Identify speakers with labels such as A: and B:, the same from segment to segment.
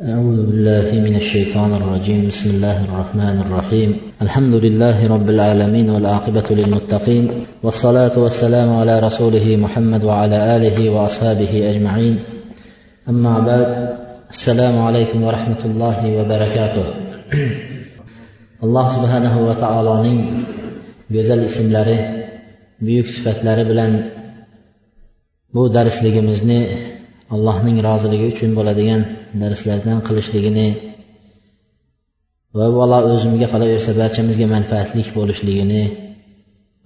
A: أعوذ بالله من الشيطان الرجيم. بسم الله الرحمن الرحيم. الحمد لله رب العالمين والعاقبة للمتقين والصلاة والسلام على رسوله محمد وعلى آله وأصحابه أجمعين. أما بعد السلام عليكم ورحمة الله وبركاته. subhanahu va taoloning go'zal ismlari buyuk sifatlari bilan bu darsligimizni allohning roziligi uchun bo'ladigan darslardan qilishligini va Alloh o'zimga qolaversa barchamizga manfaatli bo'lishligini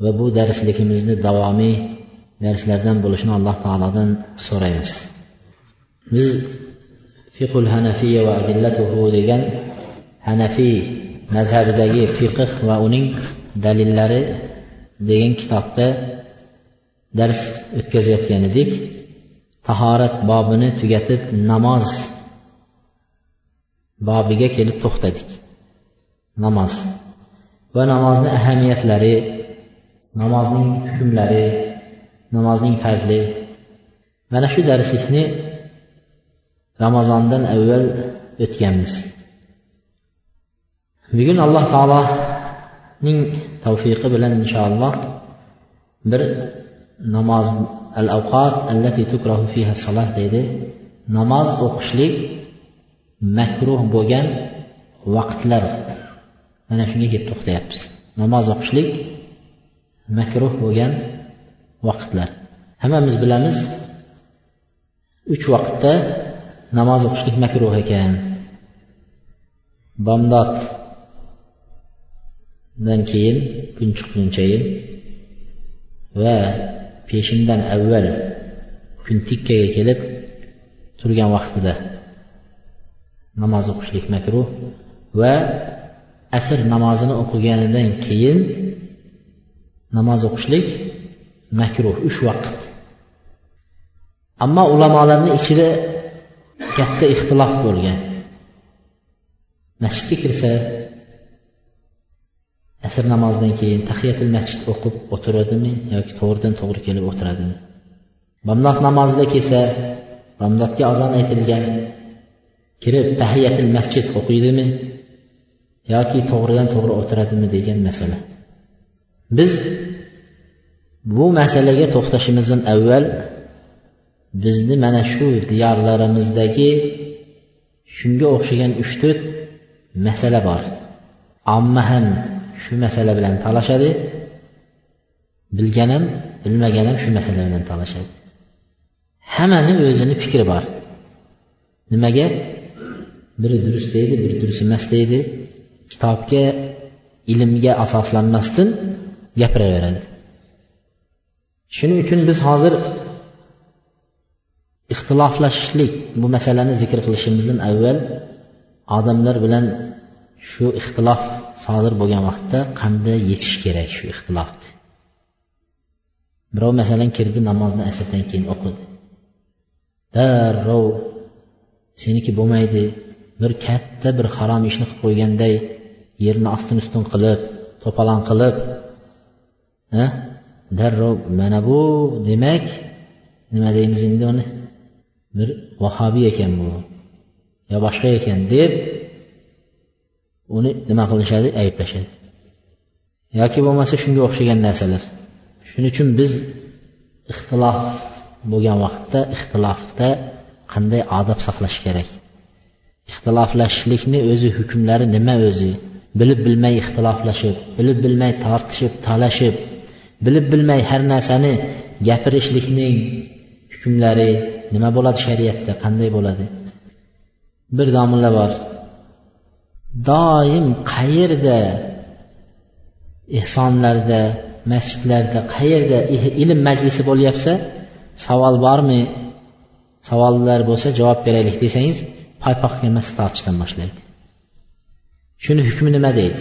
A: va bu darsligimizni davomiy darslardan bo'lishini alloh taolodan so'raymiz. Biz fiqul hanafiya va adillatuhu degan hanafiy mazhabidagi fiqh va uning dalillari degan kitobda dars o'tkazayotgan edik. Tahorat bobini tugatib namoz bobiga kelib to'xtadik. Namoz. Va namozni ahamiyatlari namozning hukmlari namozning fazli. Mana shu darslikni ramazondan avval o'tganmiz. Bugun alloh taoloning tavfiqi bilan inshaalloh bir namoz al avqat allati tukrahu fiha salah deydi. Namoz o'qishlik makruh bo'lgan vaqtlar. Mana shunga kelib to'xtayapmiz. Namoz o'qishlik makruh bo'lgan vaqtlar. Hammamiz bilamiz uch vaqtda namoz o'qishlik makruh ekan. Bomdoddan keyin kun chiqqunchayin va peshindan avval kun tikkaga kelib turgan vaqtida namoz o'qishlik makruh va asr namozini o'qiganidan keyin namoz o'qishlik makruh uch vaqt. Ammo ulamolarni ichida katta ixtilof bo'lgan. Masjidga kirsa asr namozidan keyin tahiyatil masjid o'qib o'tiradimi yoki to'g'ridan to'g'ri kelib o'tiradimi? Bomdod namozida kelsa bomdodga azon aytilgan kirib tahiyatil masjid o'qiydimi yoki to'g'ridan to'g'ri o'tiradimi degan masala. Biz bu masalaga to'xtashimizdan avval bizni mana shu diyorlarimizdagi shunga o'xshagan uch to'rt masala bor. Omma ham shu masala bilan talashadi bilgan ham bilmagan ham shu masala bilan talashadi. Hammani o'zini fikri bor. Nimaga? Biri durust deydi biri durust emas deydi. Kitobga ilmga asoslanmasdan gapiraveradi. Shuning uchun biz hozir ixtiloflashishlik bu masalani zikr qilishimizdan avval odamlar bilan shu ixtilof sodir bo'lgan vaqtda qanday yechish kerak shu ixtilofni? Birov masalan kirdi namozni asrdan keyin o'qidi. Darrov seniki bo'lmaydi bir katta bir harom ishni qilib qo'yganday yerni ostin ustin qilib to'polon qilib darrov mana bu demak nima deymiz endi uni? Bir vahobiy ekan bu yo boshqa ekan deb uni nima qilishadi? Ayblashadi. Yoki bo'lmasa shunga o'xshagan narsalar. Shuning uchun biz ixtilof bo'lgan vaqtda ixtilofda qanday odob saqlash kerak? Ixtiloflashishlikni o'zi hukmlari nima o'zi? Bilib bilmay ixtiloflashib bilib bilmay tortishib talashib bilib bilmay har narsani gapirishlikning hukmlari nima bo'ladi shariatda? Qanday bo'ladi? Bir domla bor. Doim qayerda? Ehsonlarda masjidlarda qayerda ilm majlisi bo'lyapsa savol bormi? Savollar bo'lsa javob beraylik desangiz paypoq emas tortishdan boshlaydi. Shuni hukmi nima deydi?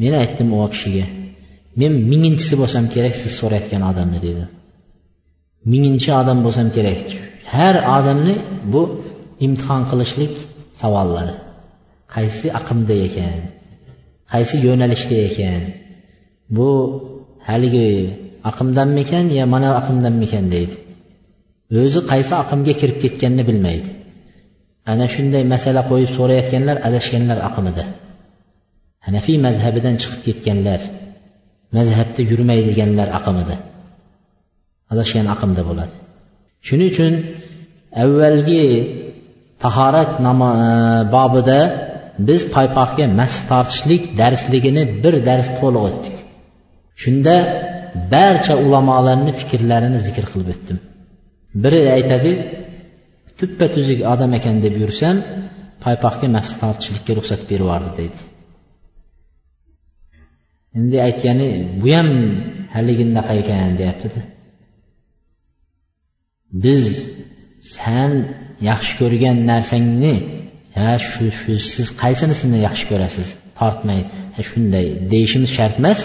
A: Men aytdim u kishiga men minginchisi bo'lsam kerak siz so'rayotgan odamni dedi. Minginchi odam bo'lsam kerak har odamni bu imtihon qilishlik savollari. Qaysi aqmda ekan? Qaysi yo'nalishda ekan? Bu haligi aqmdanmikan yo mana aqmdanmikan deydi. O'zi qaysi aqmga kirib ketganini bilmaydi. Ana shunday masala qo'yib so'rayotganlar adashganlar oqimida hanafiy mazhabidan chiqib ketganlar mazhabda yurmaydiganlar oqimida adashgan aqmda bo'ladi. Shuning uchun avvalgi tahorat namo e, bobida biz paypoqga mas tortishlik darsligini bir dars to'liq o'tdik. Shunda barcha ulamolarni fikrlarini zikr qilib o'tdim. Biri aytadi tuppa tuzuk odam ekan deb yursam paypoqga mas tortishlikka ruxsat berib yubordi deydi. Endi aytgani bu ham haligindaqa ekan? deyaptida. Biz san yaxshi ko'rgan narsangni ha shu shu siz qaysinisini yaxshi ko'rasiz? Tortmay shunday deyishimiz shart emas.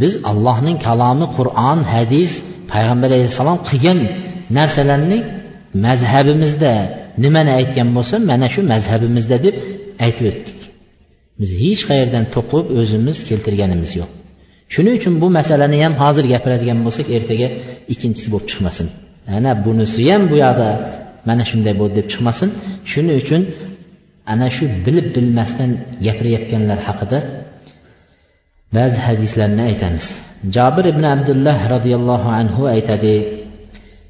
A: Biz allohning kalomi qur'on hadis payg'ambar alayhissalom qilgan narsalarni mazhabimizda nimani aytgan bo'lsa mana shu mazhabimizda deb aytib o'tdik. Biz hech qayerdan to'qib o'zimiz keltirganimiz yo'q. Shuning uchun bu masalani ham hozir gapiradigan bo'lsak ertaga ikkinchisi bo'lib chiqmasin. Ana bunisi ham bu yoqda mana shunday bo'ldi deb chiqmasin. Shuning uchun ana shu bilib bilmasdan gapirayotganlar haqida ba'zi hadislarni aytamiz. Jobir ibn abdulloh roziyallohu anhu aytadi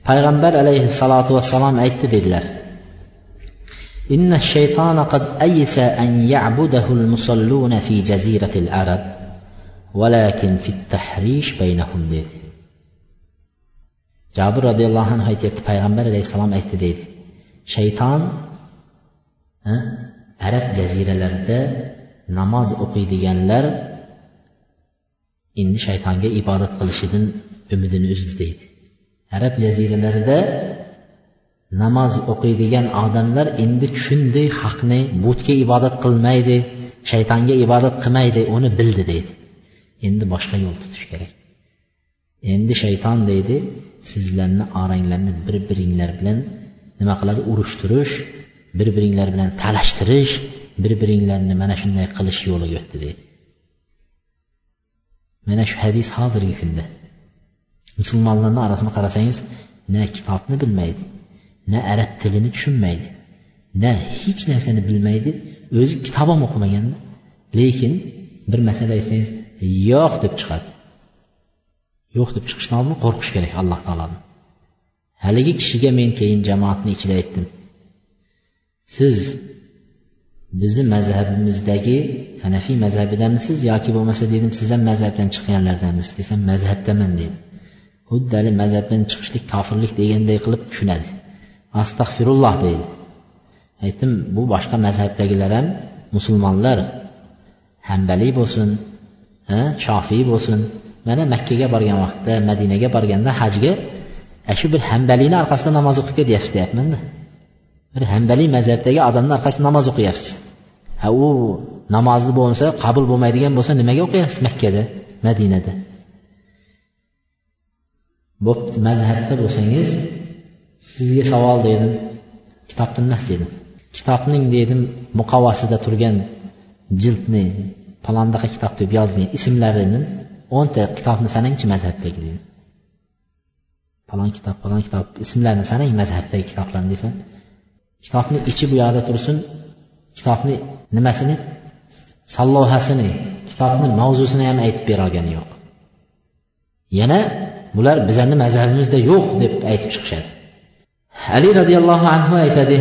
A: payg'ambar alayhissalotu vassalom aytdi dedilar إن الشيطان قد أيس أن يعبده المصلون في جزيرة العرب ولكن في التحريش بينهم dedi jobir roziyallohu anhu aytyapti payg'ambar alayhissalom aytdi deydi shayton arab jaziralarida namoz o'qiydiganlar endi shaytonga ibodat qilishidan umidini uzdi deydi arab jaziralarida namoz o'qiydigan odamlar endi shunday haqni butga ibodat qilmaydi shaytonga ibodat qilmaydi uni bildi deydi. Endi boshqa yo'l tutish kerak. Endi shayton deydi sizlarni oranglarni bir biringlar bilan nima qiladi? Urushtirish bir biringlar bilan talashtirish bir biringlarni mana shunday qilish yo'liga o'tdi deydi. Mana shu hadis hozirgi kunda. Musulmonlarni orasini qarasangiz na kitobni bilmaydi na arab tilini tushunmaydi na hech narsani bilmaydi o'zi kitob ham o'qimagan. Lekin bir masala aytsangiz yo'q deb chiqadi. Yo'q deb chiqishdan oldin qo'rqish kerak alloh taolodan haligi kishiga men keyin jamoatni ichida aytdim. Siz bizni mazhabimizdagi hanafiy mazhabidamisiz yoki bo'lmasa dedim siz ham mazhabdan chiqqanlardanmisiz desam mazhabdaman dedi xuddi haligi mazhabdan chiqishlik kofirlik deganday qilib tushunadi. Astag'firulloh deydi. Aytdim bu boshqa mazhabdagilar ham musulmonlar hambaliy bo'lsin shofiy bo'lsin mana makkaga borgan vaqtda madinaga borganda hajga shu bir hambaliyni orqasida namoz o'qib ketyapsiz deyapmanda. Bir hambaliy mazhabdagi odamni orqasida namoz o'qiyapsiz. Ha u namozni bo'lmasa qabul bo'lmaydigan bo'lsa nimaga o'qiyapsiz makkada madinada? Bo'pti mazhabda bo'lsangiz sizga savol dedim kitobni emas dedim. Kitobning dedim muqovasida turgan jildni palondaqa kitob deb yozilgan ismlarini o'nta kitobni sanangchi mazhabdagi dedi falon kitob falon kitob ismlarini sanang mazhabdagi kitoblarni desa kitobni ichi bu yoqda tursin kitobni nimasini sallohasini kitobni mavzusini ham aytib bera olgani yo'q. Yana bular bizani mazhabimizda yo'q deb aytib chiqishadi. Ali roziyallohu anhu aytadi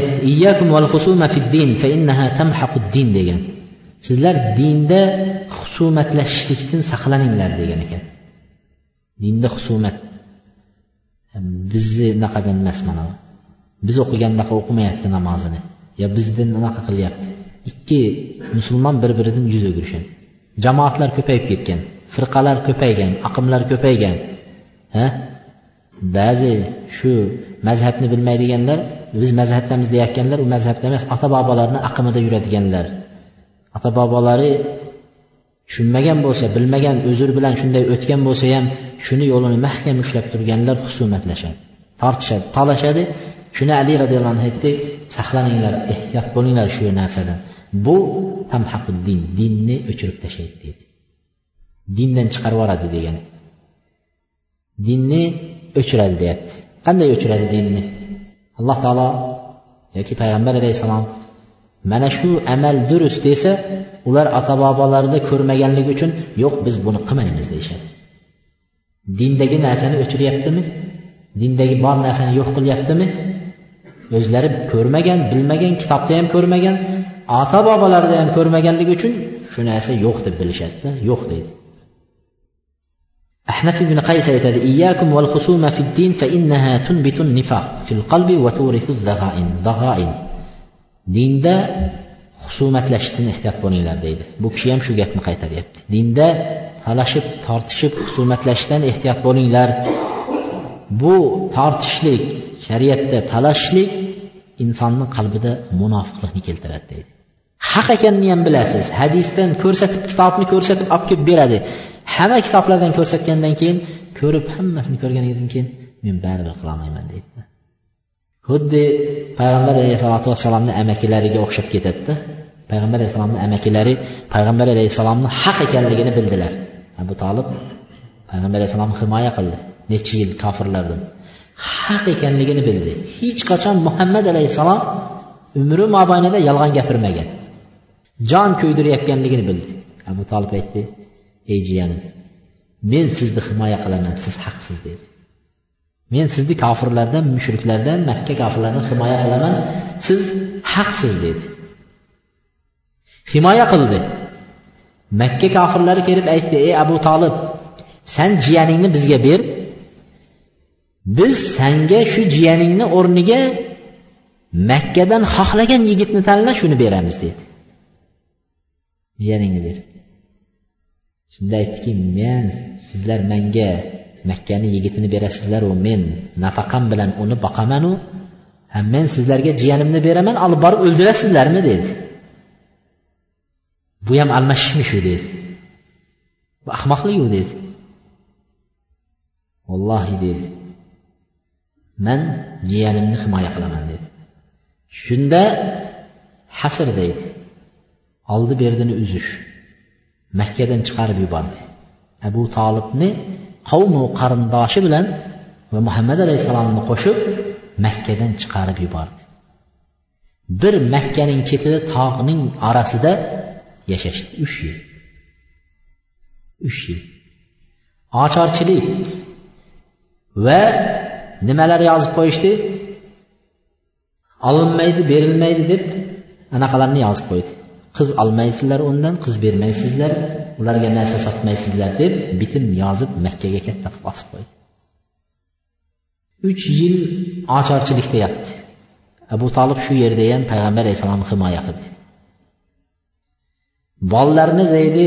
A: din degan. Sizlar dinda husumatlashishlikdan saqlaninglar degan ekan. Dinda husumat bizni unaqadan emas mana. Biz o'qigandaqa o'qimayapti namozini. Yo bizdan unaqa qilyapti. Ikki musulmon bir biridan yuz o'girishadi. Jamoatlar ko'payib ketgan firqalar ko'paygan aqmlar ko'paygan. Ha? Ba'zi shu mazhabni bilmaydiganlar biz mazhabdamiz deyayotganlar u mazhabda emas ota bobolarni aqimida yuradiganlar. Ota bobolari tushunmagan bo'lsa bilmagan uzr bilan shunday o'tgan bo'lsa ham shuni yo'lini mahkam ushlab turganlar husumatlashadi tortishadi talashadi shuni ali roziyallohu anhu aytdi saqlaninglar ehtiyot bo'linglar shu narsadan. Bu tamhaquddin dinni o'chirib tashlaydi deydi dindan chiqarib yuboradi degani dinni o'chiradi deyapti. Qanday o'chiradi dinni? Alloh taolo yoki payg'ambar alayhissalom mana shu amal durust desa ular ota bobolarida ko'rmaganligi uchun yo'q biz buni qilmaymiz deyishadi. Dindagi narsani o'chiryaptimi? Dindagi bor narsani yo'q qilyaptimi? O'zlari ko'rmagan bilmagan kitobda ham ko'rmagan ota bobolarida ham ko'rmaganligi uchun shu narsa yo'q deb bilishadida yo'q deydi. Ahnaf ibn qays aytadi iyyakum val husuma fid din fa innaha tunbitu nifaq fil qalbi va turithu dhaghain dhaghain dinda husumatlashishdan ehtiyot bo'linglar deydi. Bu kishi ham shu gapni qaytaryapti. Dinda talashib tortishib husumatlashishdan ehtiyot bo'linglar. Bu tortishlik shariatda talashishlik insonni qalbida munofiqlikni keltiradi deydi. Haq ekanini ham bilasiz. Hadisdan ko'rsatib kitobni ko'rsatib olib kelib beradi. Hamma kitoblardan ko'rsatgandan keyin ko'rib hammasini ko'rganingizdan keyin men baribir qilolmayman deydi. Xuddi payg'ambar alayhissalotu vassalomni amakilariga o'xshab ketadida payg'ambar alayhissalomni amakilari payg'ambar alayhissalomni haq ekanligini bildilar. Abu tolib payg'ambar alayhissalomni himoya qildi. Necha yil kofirlardan. Haq ekanligini bildi. Hech qachon muhammad alayhissalom umri mobaynida yolg'on gapirmagan. Jon kuydirayotganligini bildi. Abu tolib aytdi ey jiyanim men sizni himoya qilaman siz haqsiz dedi. Men sizni kofirlardan mushriklardan makka kofirlaridan himoya qilaman siz haqsiz dedi. Himoya qildi. Makka kofirlari kelib aytdi ey abu tolib san jiyaningni bizga ber. Biz sanga shu jiyaningni o'rniga makkadan xohlagan yigitni tanla shuni beramiz dedi. Jiyaningni ber. Shunda aytdiki men sizlar menga makkani yigitini berasizlaru men nafaqam bilan uni boqamanu men sizlarga jiyanimni beraman olib borib o'ldirasizlarmi dedi. Bu ham almashishmishu dedi. Bu ahmoqliku dedi. Vallohi dedi. Man jiyanimni himoya qilaman dedi. Shunda hasr deydi oldi berdini uzish. Makkadan chiqarib yubordi. Abu tolibni qavmu qarindoshi bilan va muhammad alayhissalomni qo'shib makkadan chiqarib yubordi. Bir makkaning chetida tog'ning orasida yashashdi. Uch yil. Uch yil. Ocharchilik va nimalar yozib qo'yishdi? Olinmaydi berilmaydi deb anaqalarni yozib qo'ydi. Qiz olmaysizlar undan qiz bermaysizlar ularga narsa sotmaysizlar deb bitim yozib makkaga katta qilib osib qo'ydi. Uch yil ocharchilikda yotdi abu tolib shu yerda ham payg'ambar alayhissalomni himoya qildi. Bolalarni deydi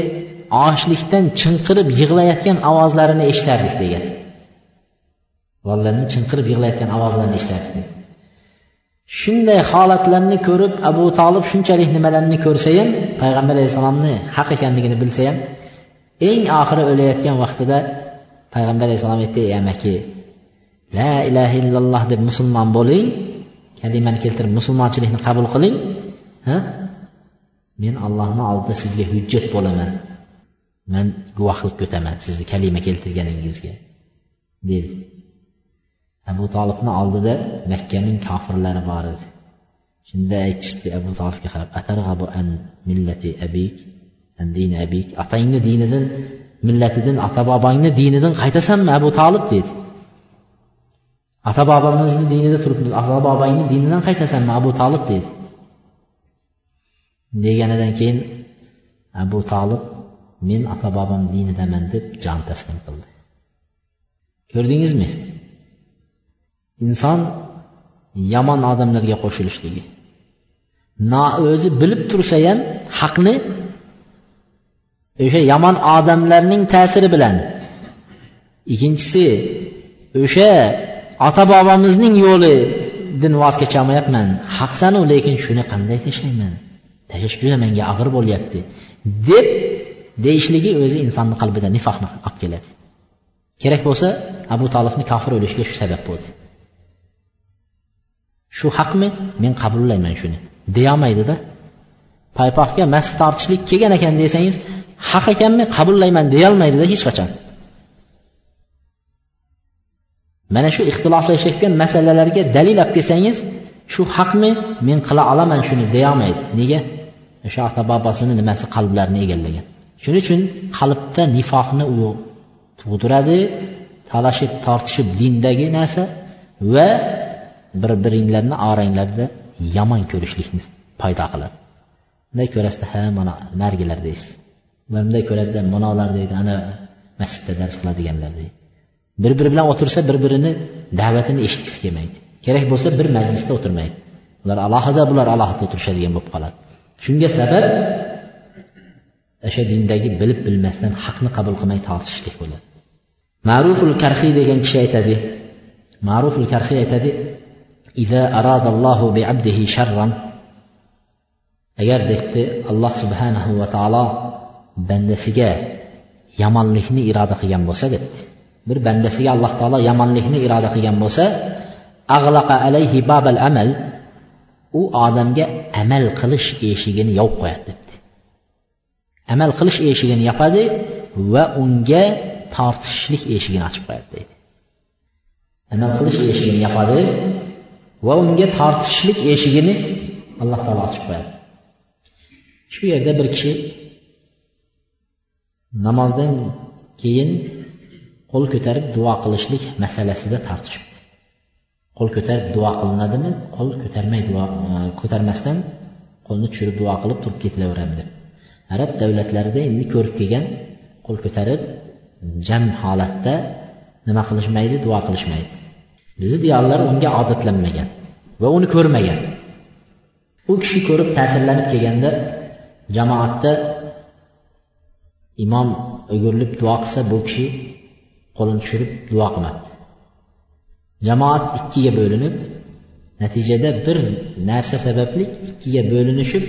A: ochlikdan chinqirib yig'layotgan ovozlarini eshitardik degan bolalarni chinqirib yig'layotgan ovozlarini eshitardik shunday holatlarni ko'rib abu tolib shunchalik nimalarni ko'rsa ham payg'ambar alayhissalomni haq ekanligini bilsa ham eng oxiri o'layotgan vaqtida payg'ambar alayhissalom aytdi ey amaki la ilaha illalloh deb musulmon bo'ling kalimani keltirib musulmonchilikni qabul qiling ha? Men allohni oldida sizga hujjat bo'laman. Man guvohlik ko'taman sizni kalima keltirganingizga. Dedi. Abu tolibni oldida makkaning kofirlari bor edi. Shunda aytishdi abu tolibga qarab atarg'abu an millati abik an dini abik otangni dinidan millatidan ota bobongni dinidan qaytasanmi abu tolib dedi. Ota bobomizni dinida turibmiz ota bobongni dinidan qaytasanmi abu tolib dedi. Deganidan keyin abu tolib men ota bobom dinidaman deb jon taslim qildi. Ko'rdingizmi? Inson yomon odamlarga qo'shilishligi. Na o'zi bilib tursa ham haqni o'sha yomon odamlarning ta'siri bilan. Ikkinchisi o'sha ota bobomizning yo'lidan voz kecholmayapman. Haqsanu lekin shuni qanday tashlayman? Tashlash juda menga og'ir bo'lyapti deb deyishligi o'zi insonni qalbida nifoqni olib keladi. Kerak bo'lsa abu tolibni kofir o'lishiga shu sabab bo'ldi. Shu haqmi? Men qabullayman shuni. Deyolmaydida. Paypoqga mast tortishlik kelgan ekan desangiz haq ekanmi? Qabullayman deyolmaydida hech qachon. Mana shu ixtiloflashayotgan masalalarga dalil olib kelsangiz shu haqmi men qila olaman shuni deyolmaydi. Nega? O'sha ota bobosini nimasi qalblarini egallagan? Shuning uchun qalbda nifoqni u tug'diradi talashib tortishib dindagi narsa va bir biringlarni oranglarda yomon ko'rishlikni paydo qiladi. Bunday ko'rasizda ha mana narigilar deysiz. Ular bunday ko'radida manolar deydi ana masjidda dars qiladiganlar deydi. Bir biri bilan o'tirsa bir birini da'vatini eshitgisi kelmaydi. Kerak bo'lsa bir majlisda o'tirmaydi. Ular alohida bular alohida o'tirishadigan bo'lib qoladi. Shunga sabab o'sha dindagi bilib bilmasdan haqni qabul qilmay tortishishlik bo'ladi. Ma'ruful karxiy degan kishi aytadi. Ma'ruful karxiy aytadi إذا أراد الله بعبده شرا agar debdi alloh subhanahu va taolo bandasiga yomonlikni iroda qilgan bo'lsa debdi bir bandasiga alloh taolo yomonlikni iroda qilgan bo'lsa ag'laqa alayhi babal amal u odamga amal qilish eshigini yopib qo'yadi debdi amal qilish eshigini yopadi va unga tortishlik eshigini ochib qo'yadi deydi amal qilish eshigini yopadi va unga tortishlik eshigini alloh taolo ochib qo'yadi. Shu yerda bir kishi namozdan keyin qo'l ko'tarib duo qilishlik masalasida tortishibdi. Qo'l ko'tarib duo qilinadimi? Qo'l ko'tarmay duo e, ko'tarmasdan qo'lni tushirib duo qilib turib ketilaveradi deb. Arab davlatlarida endi ko'rib kelgan qo'l ko'tarib jam holatda nima qilishmaydi? Duo qilishmaydi. Bizni diyorlar unga odatlanmagan va uni ko'rmagan. U kishi ko'rib ta'sirlanib kelganda jamoatda imom o'girilib duo qilsa bu kishi qo'lini tushirib duo qilmabdi. Jamoat ikkiga bo'linib natijada bir narsa sababli ikkiga bo'linishib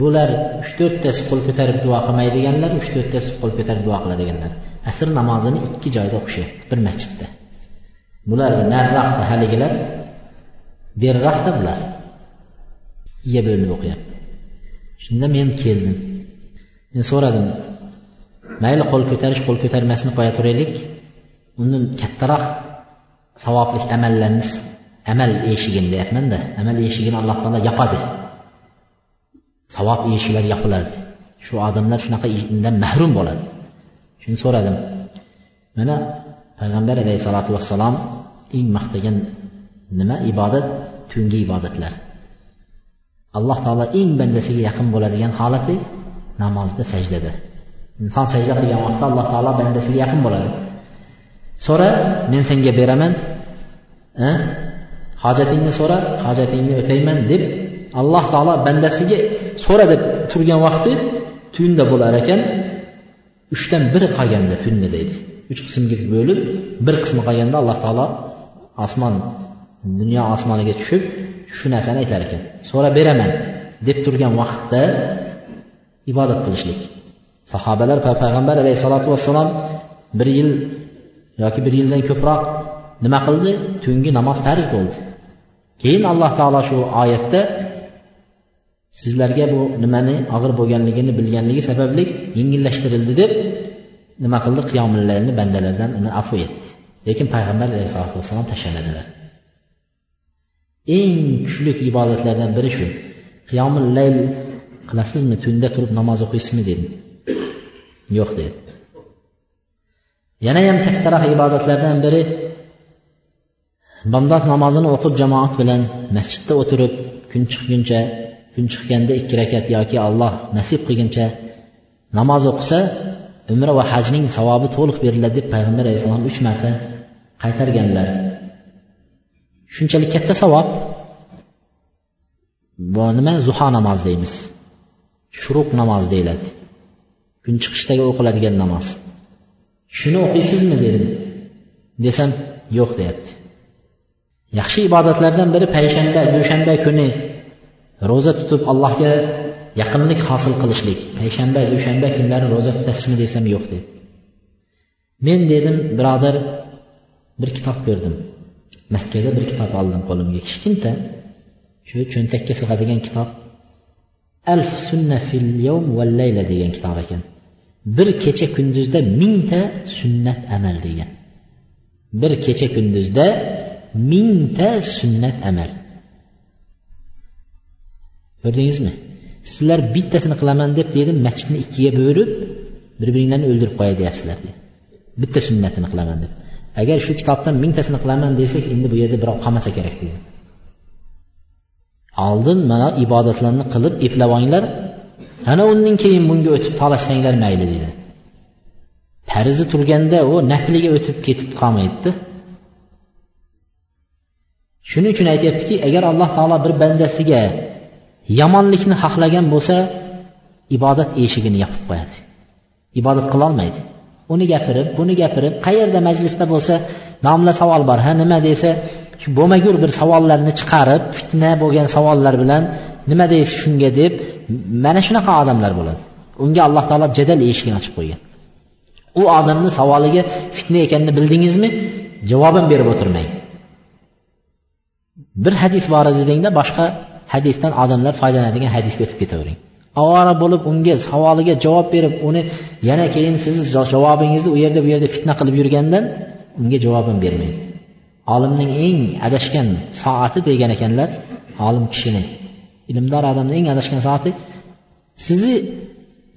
A: bular uch to'rttasi qo'l ko'tarib duo qilmaydiganlar uch to'rttasi qo'l ko'tarib duo qiladiganlar. Asr namozini ikki joyda o'qishyapti bir masjidda. Bular nariroqda haligilar beriroqda bular. Ikkiga bo'linib o'qiyapti. Shunda men keldim. Men so'radim mayli qo'l ko'tarish qo'l ko'tarmasni qo'ya turaylik. Undan kattaroq savobli amallarni amal eshigini deyapmanda amal eshigini alloh taolo yopadi savob eshiklari yopiladi shu odamlar shunaqa undan mahrum bo'ladi. Shuni so'radim. Mana payg'ambar alayhissalotu vassalom eng maqtagan nima? Ibodat tungi ibodatlar. Alloh taolo eng bandasiga yaqin bo'ladigan holati namozda sajdada. Inson sajda qilgan vaqtda alloh taolo bandasiga yaqin bo'ladi. So'ra men senga beraman hojatingni so'ra hojatingni o'tayman deb alloh taolo bandasiga so'ra deb turgan vaqti tunda bo'lar ekan. Uchdan biri qolganda tunni deydi. Uch qismga bo'lib bir qismi qolganda alloh taolo osmon dunyo osmoniga tushib shu narsani aytar ekan. So'rab beraman deb turgan vaqtda ibodat qilishlik. Sahobalar va payg'ambar alayhissalotu vassalom bir yil yoki bir yildan ko'proq nima qildi? Tungi namoz farz bo'ldi. Keyin alloh taolo shu oyatda sizlarga bu nimani og'ir bo'lganligini bilganligi sababli yengillashtirildi deb nima qildi qiyomillarni bandalardan uni afu etdi. Lekin payg'ambar alayhisalotu vassalom tashlamadilar eng kuchli ibodatlardan biri shu. Qiyomil layl qilasizmi? Tunda turib namoz o'qiysizmi? dedim yo'q dedi. Yana ham kattaroq ibodatlardan biri bomdod namozini o'qib jamoat bilan masjidda o'tirib kun chiqguncha kun chiqqanda ikki rakat yoki alloh nasib qilguncha namoz o'qisa umra va hajning savobi to'liq beriladi deb payg'ambar alayhissalom uch marta qaytarganlar. Shunchalik katta savob. Bu nima? Zuho namozi deymiz. Shuruq namoz deyiladi. Kun chiqishdagi o'qiladigan namoz. Shuni o'qiysizmi dedim. Desam yo'q deyapti. Yaxshi ibodatlardan biri payshanba dushanba kuni ro'za tutib allohga yaqinlik hosil qilishlik payshanba dushanba kunlari ro'za tutasizmi desam yo'q dedi. Men dedim birodar bir kitob ko'rdim. Makkada bir kitob oldim qo'limga kichkinta. Shu cho'ntakka sig'adigan kitob alf sunna fil yawm val layla degan kitob ekan. Bir kecha kunduzda mingta sunnat amal degan. Bir kecha kunduzda mingta sunnat amal. Ko'rdingizmi? Sizlar bittasini qilaman deb deydi masjidni ikkiga bo'lib bir biringlarni o'ldirib qo'yay deyapsizlar deydi. Bitta sunnatini qilaman deb. Agar shu kitobdan mingtasini qilaman desak endi bu yerda birov qolmasa kerak deydi. Oldin mana ibodatlarni qilib eplab olinglar ana undan keyin bunga o'tib talashsanglar mayli deydi. Farzi turganda u nafliga o'tib ketib qolmaydida shuning uchun aytyaptiki agar alloh taolo bir bandasiga yomonlikni xohlagan bo'lsa ibodat eshigini yopib qo'yadi. Ibodat qilolmaydi. Uni gapirib buni gapirib qayerda majlisda bo'lsa nomla savol bor ha nima desa shu bo'lmagur bir savollarni chiqarib fitna bo'lgan savollar bilan nima deysiz shunga deb mana shunaqa odamlar bo'ladi. Unga alloh taolo jadal eshigini ochib qo'ygan. U odamni savoliga fitna ekanini bildingizmi? Javobim berib o'tirmang. Bir hadis bor edi dedingda boshqa hadisdan odamlar foydalanadigan hadisga o'tib ketavering. Ovora bo'lib unga savoliga javob berib uni yana keyin siz javobingizni u yerda bu yerda fitna qilib yurgandan unga javoban bermang. Olimning eng adashgan soati degan ekanlar olim kishini ilmdor odamni eng adashgan soati sizni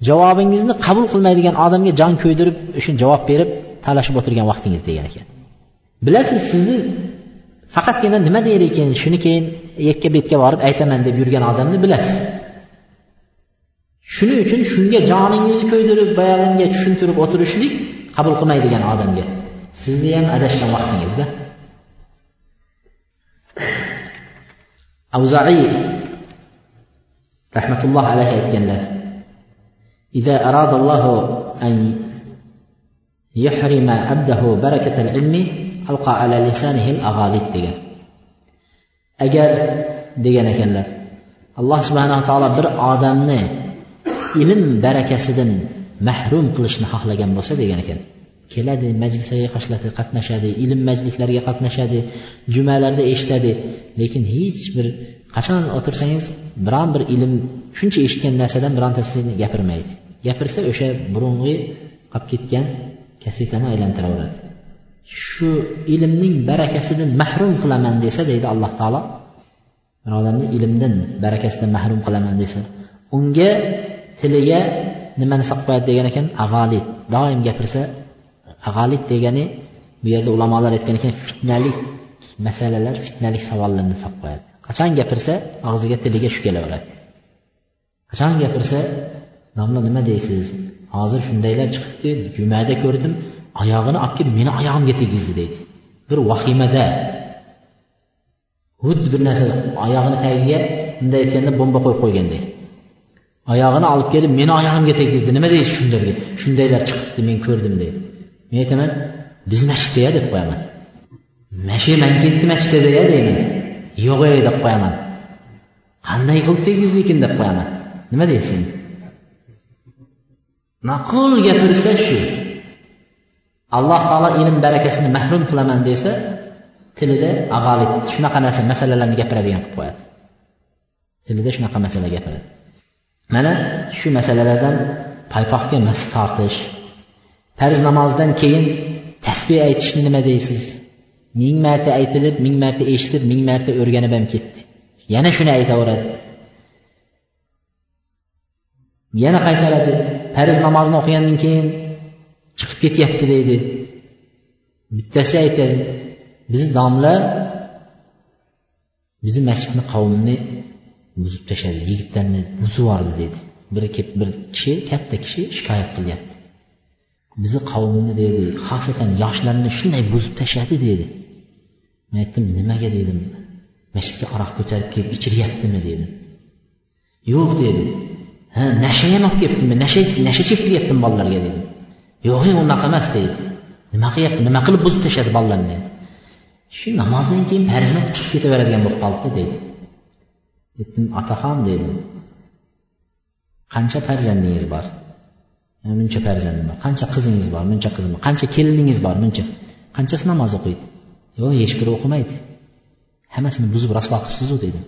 A: javobingizni qabul qilmaydigan odamga jon ko'ydirib shu javob berib talashib o'tirgan vaqtingiz degan ekan. Bilasiz sizni faqatgina nima der ekan shuni keyin yakka betga borib aytaman deb yurgan odamni bilasiz shuning uchun shunga joningizni ko'ydirib boyag'inga tushuntirib o'tirishlik qabul qilmaydigan odamga sizni ham adashgan vaqtingizda avzaiy rahmatulloh alayhi aytganlar إذا أراد الله أن يحرم عبده بركة العلم ألقى على لسانه الأغاليط degan Agar degan ekanlar. Alloh subhanaa taolo bir odamni ilm barakasidan mahrum qilishni xohlagan bo'lsa degan ekan. Keladi majlislarga qatnashadi ilm majlislariga qatnashadi jumalarda eshitadi. Lekin hech bir qachon o'tirsangiz biron bir ilm shuncha eshitgan narsadan birontasini gapirmaydi. Gapirsa o'sha burungi qolib ketgan kasetani aylantiraveradi. Shu ilmning barakasidan mahrum qilaman desa deydi alloh taolo. Bir odamni ilmdan barakasidan mahrum qilaman desa. Unga tiliga nimani solib qo'yadi degan ekan? Ag'alit. Doim gapirsa ag'alit degani bu yerda ulamolar aytgan ekan fitnalik masalalar fitnalik savollarni solib qo'yadi qachon gapirsa og'ziga tiliga shu kelaveradi. Qachon gapirsa domla nima deysiz? Hozir shundaylar chiqibdi jumada ko'rdim oyog'ini olib kelib meni oyog'imga tegizdi deydi. Bir vahimada. Xuddi bir narsa oyog'ini tagiga bunday aytganda bomba qo'yib qo'yganday oyog'ini olib kelib meni oyog'imga tegizdi. Nima deysiz shundayga shundaylar chiqibdi men ko'rdim deydi. Men aytaman biz masjidda deb qo'yaman. Mashu ketdi masjidida deyman. Yo'q ey deb qo'yaman. Qanday qilib tegizdi ekan deb qo'yaman. Nima deysiz endi ma'qul gapirsa shu. Alloh taolo ilm barakasini mahrum qilaman desa tilida ag'olit shunaqa narsa masalalarni gapiradigan qilib qo'yadi. Tilida shunaqa masala gapiradi. Mana shu masalalardan paypoqga mas tortish farz namozdan keyin tasbeh aytishni nima deysiz? Ming marta aytilib ming marta eshitib ming marta o'rganib ham ketdi. Yana shuni aytaveradi. Yana qaytaradi. Farz namozni o'qigandan keyin chiqib ketyapti deydi. Bittasi aytadi bizni domla bizni masjidni qavmni buzib tashladi yigitlarni buzib yubordi dedi biri kelib bir kishi katta kishi shikoyat qilyapti. Bizni qavmni dedi xosatan yoshlarni shunday buzib tashladi dedi men aytdim nimaga? dedim. Masjidga aroq ko'tarib kelib ichiryaptimi? dedim. Yo'q dedi. Ha nasha ham olib kelibdimi? Nasha nasha chektiryaptimi bolalarga? dedi. Yo'q unaqa emas deydi. Nima qilyapti? Nima qilib buzib tashladi bolalarni shu namozdan keyin farzand chiqib ketaveradigan bo'lib qolibdi deydi. Aytdim otaxon dedim. Qancha farzandingiz bor? Muncha farzandim bor. Qancha qizingiz bor? Muncha qizim bor. Qancha keliningiz bor? Muncha. Qanchasi namoz o'qiydi? Yo'q hech biri o'qimaydi. Hammasini buzib rasvo qilibsizu dedi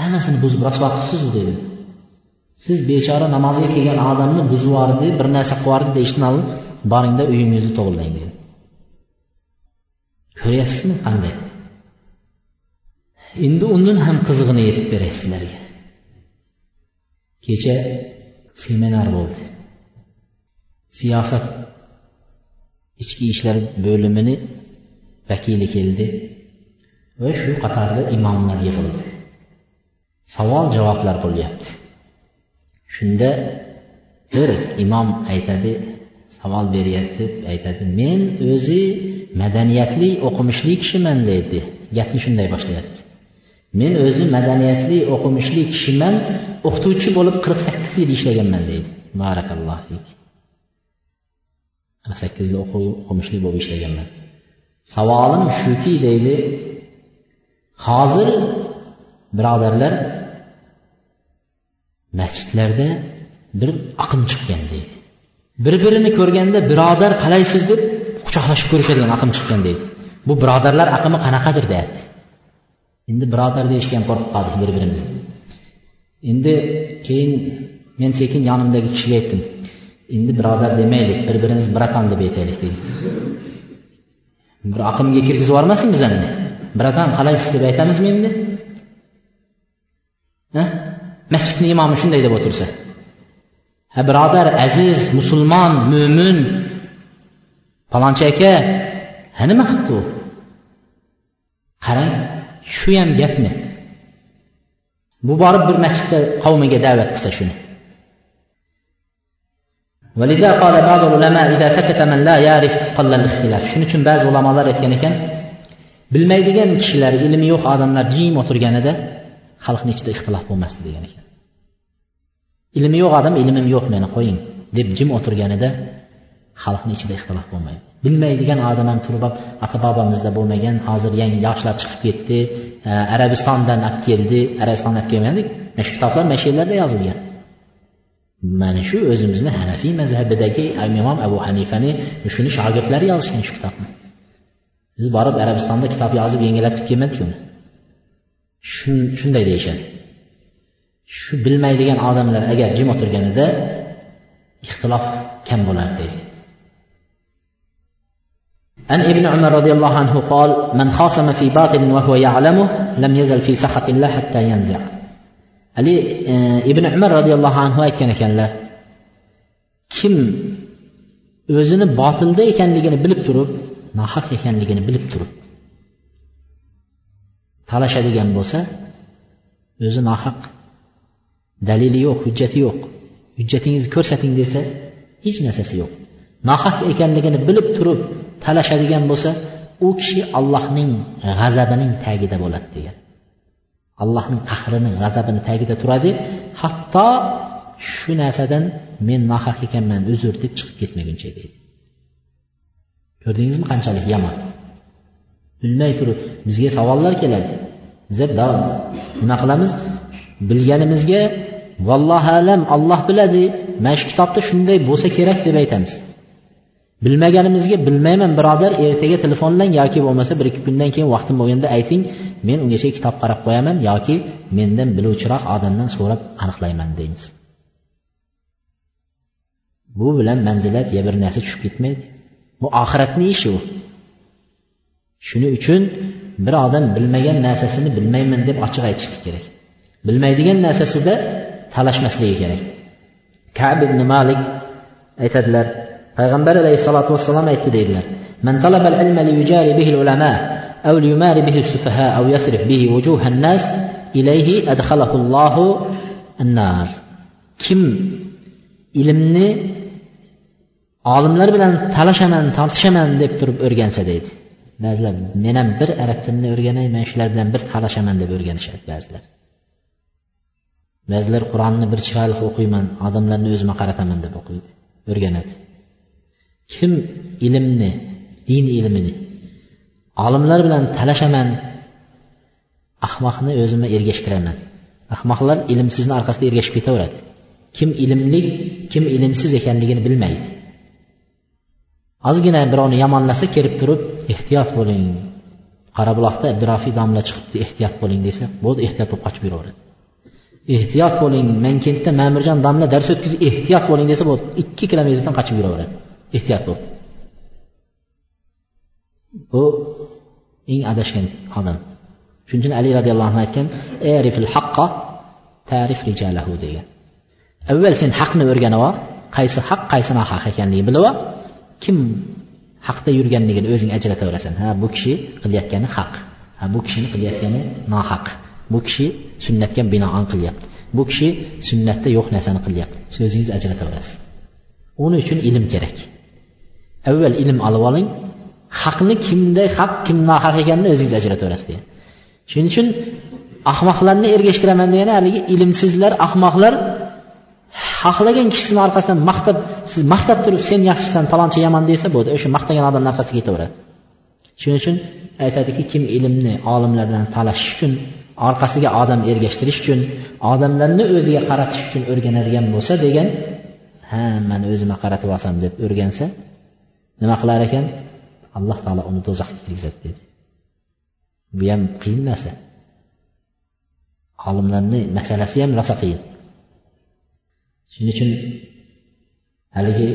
A: hammasini buzib rasvo qilibsizu dedi siz bechora namozga kelgan odamni buzib yubordi bir narsa qilib yubordi deyishdan oldin boringda uyingizni to'g'irlang dedi. Ko'ryapsizmi? Qanday? Endi undan ham qizig'ini yetib beray sizlarga kecha seminar bo'ldi. Siyosat ichki ishlar bo'limini vakili keldi. Va shu qatorda imomlar yig'ildi. Savol javoblar bo'lyapti. Shunda bir imom aytadi savol beryapti aytadi men o'zi madaniyatli o'qimishli kishiman deydi. Gapni shunday boshlayapti. Men o'zi madaniyatli o'qimishli kishiman o'qituvchi bo'lib qirq sakkiz yil ishlaganman deydi. Barakalloh qirq sakkiz yil o'qimishli bo'lib ishlaganman. Savolim shuki deydi hozir birodarlar masjidlarda bir aqm chiqqan deydi. Bir birini ko'rganda birodar qalaysiz deb quchoqlashib ko'rishadigan aqm chiqqan deydi. Bu birodarlar aqmi qanaqadir deyapti. Endi birodar deyishga ham qo'rqib qoldik bir birimizni endi keyin men sekin yonimdagi kishiga aytdim. Endi birodar demaylik bir birimiz bratan deb aytaylik dedim bir aqmga kirgizib yubormasin bizani. Bratan qalaysiz deb aytamizmi endi? masjidni imomi shunday deb o'tirsa ha birodar aziz musulmon mo'min palonchi aka ha nima qilibdi u qarang shu ham gapmi bu borib bir masjidda qavmiga da'vat qilsa shuni ولذا قال بعض العلماء إذا سكت من لا يعرف قل الاختلاف shuning uchun ba'zi ulamolar aytgan ekan bilmaydigan kishilar ilmi yo'q odamlar jim o'tirganida xalqni ichida ixtilof bo'lmasdi degan ekan. Ilmi yo'q odam ilmim yo'q meni qo'ying deb jim o'tirganida xalqni ichida ixtilof bo'lmaydi. Bilmaydigan odam ham turib olib ota bobomizda bo'lmagan hozir yangi yoshlar chiqib ketdi e, arabistondan olib keldi arabistondan olib kelmadik mana shu kitoblar mana shu yerlarda yozilgan. Mana shu o'zimizni hanafiy mazhabidagi imom abu hanifani shuni shogirdlari yozishgan shu kitobni. Biz borib arabistonda kitob yozib yengillatib kelmadik uni. shunday deyishadi shu bilmaydigan odamlar agar jim o'tirganida ixtilof kam bo'lardi deydi عن ابن عمر رضي الله عنه قال من خاصم في باطل وهو يعلمه لم يزل في سخط الله حتى ينزع ali ibn umar roziyallohu anhu aytgan ekanlar kim o'zini botilda ekanligini bilib turib nohaq ekanligini bilib turib talashadigan bo'lsa o'zi nohaq. Dalili yo'q hujjati yo'q. Hujjatingizni ko'rsating desa hech narsasi yo'q. Nohaq ekanligini bilib turib talashadigan bo'lsa u kishi allohning g'azabining tagida bo'ladi degan. Allohning qahrini g'azabini tagida turadi. Hatto shu narsadan men nohaq ekanman uzr deb chiqib ketmaguncha deydi. Ko'rdingizmi qanchalik yomon? Bilmay turib bizga savollar keladi. Biza nima qilamiz. Bilganimizga vallohu alam olloh biladi mana shu kitobda shunday bo'lsa kerak deb aytamiz. Bilmaganimizga bilmayman birodar ertaga telefonlang yoki bo'lmasa bir ikki kundan keyin vaqtim bo'lganda ayting men ungacha kitob qarab qo'yaman yoki mendan biluvchiroq odamdan so'rab aniqlayman deymiz. Bu bilan manzilat ya bir narsa tushib ketmaydi. Bu oxiratni ishi u. shuning uchun bir odam bilmagan narsasini bilmayman deb ochiq aytishlik kerak bilmaydigan narsasida talashmasligi kerak kab ibn malik aytadilar payg'ambar alayhissalotu vassalom aytdi deydilar من طلب العلم ليجاري به العلماء أو ليماري به السفهاء أو يصرف به وجوه الناس إليه أدخله الله النار kim ilmni olimlar bilan talashaman tortishaman deb turib o'rgansa deydi Ba'zilar men ham bir arab tilini o'rganay man shular bilan bir talashaman deb o'rganishadi ba'zilar. Ba'zilar qur'onni bir chiroyli o'qiyman odamlarni o'zima qarataman deb o'qiydi o'rganadi. Kim ilmni din ilmini olimlar bilan talashaman ahmoqni o'zimga ergashtiraman. Ahmoqlar ilmsizni orqasida ergashib ketaveradi. Kim ilmli kim ilmsiz ekanligini bilmaydi. Ozgina birovni yomonlasa kelib turib ehtiyot bo'ling. Qorabuloqda abdurofiy domla chiqibdi ehtiyot bo'ling desa bo'ldi ehtiyot bo'lib qochib yuraveradi. Ehtiyot bo'ling. Mankentda ma'murjon domla dars o'tkazib ehtiyot bo'ling desa bo'ldi. Ikki kilometrdan qochib yuraveradi. Ehtiyot bo'l bu eng adashgan odam shuning uchun ali roziyallohu anhu aytgan erifil haqqo tarif rijalahu degan. Avval sen haqni o'rganib ol qaysi haq qaysi nohaq ekanligini bilib ol. Kim haqda yurganligini o'zing ajrataverasan. Ha bu kishi qilayotgani haq. Ha bu kishini qilayotgani nohaq. Bu kishi sunnatga binoan qilyapti. Bu kishi sunnatda yo'q narsani qilyapti. O'zingiz ajrataverasiz. Uni uchun ilm kerak. Avval ilm olib oling. Haqni kimda haq kim nohaq ekanini o'zingiz ajrataverasiz degan. Shuning uchun ahmoqlarni ergashtiraman degani haligi ilmsizlar ahmoqlar xohlagan kishisini orqasidan maqtab siz maqtab turib sen yaxshisan palonchi yomon desa bo'ldi. O'sha maqtagan odamni orqasiga ketaveradi. Shuning uchun aytadiki kim ilmni olimlar bilan talashish uchun orqasiga odam ergashtirish uchun odamlarni o'ziga qaratish uchun o'rganadigan bo'lsa degan ha man o'zimga qaratib olsam deb o'rgansa nima qilar ekan? Alloh taolo uni do'zaxga kirgizadi dedi. Bu ham qiyin narsa. Olimlarni masalasi ham rosa qiyin. Shuning uchun haligi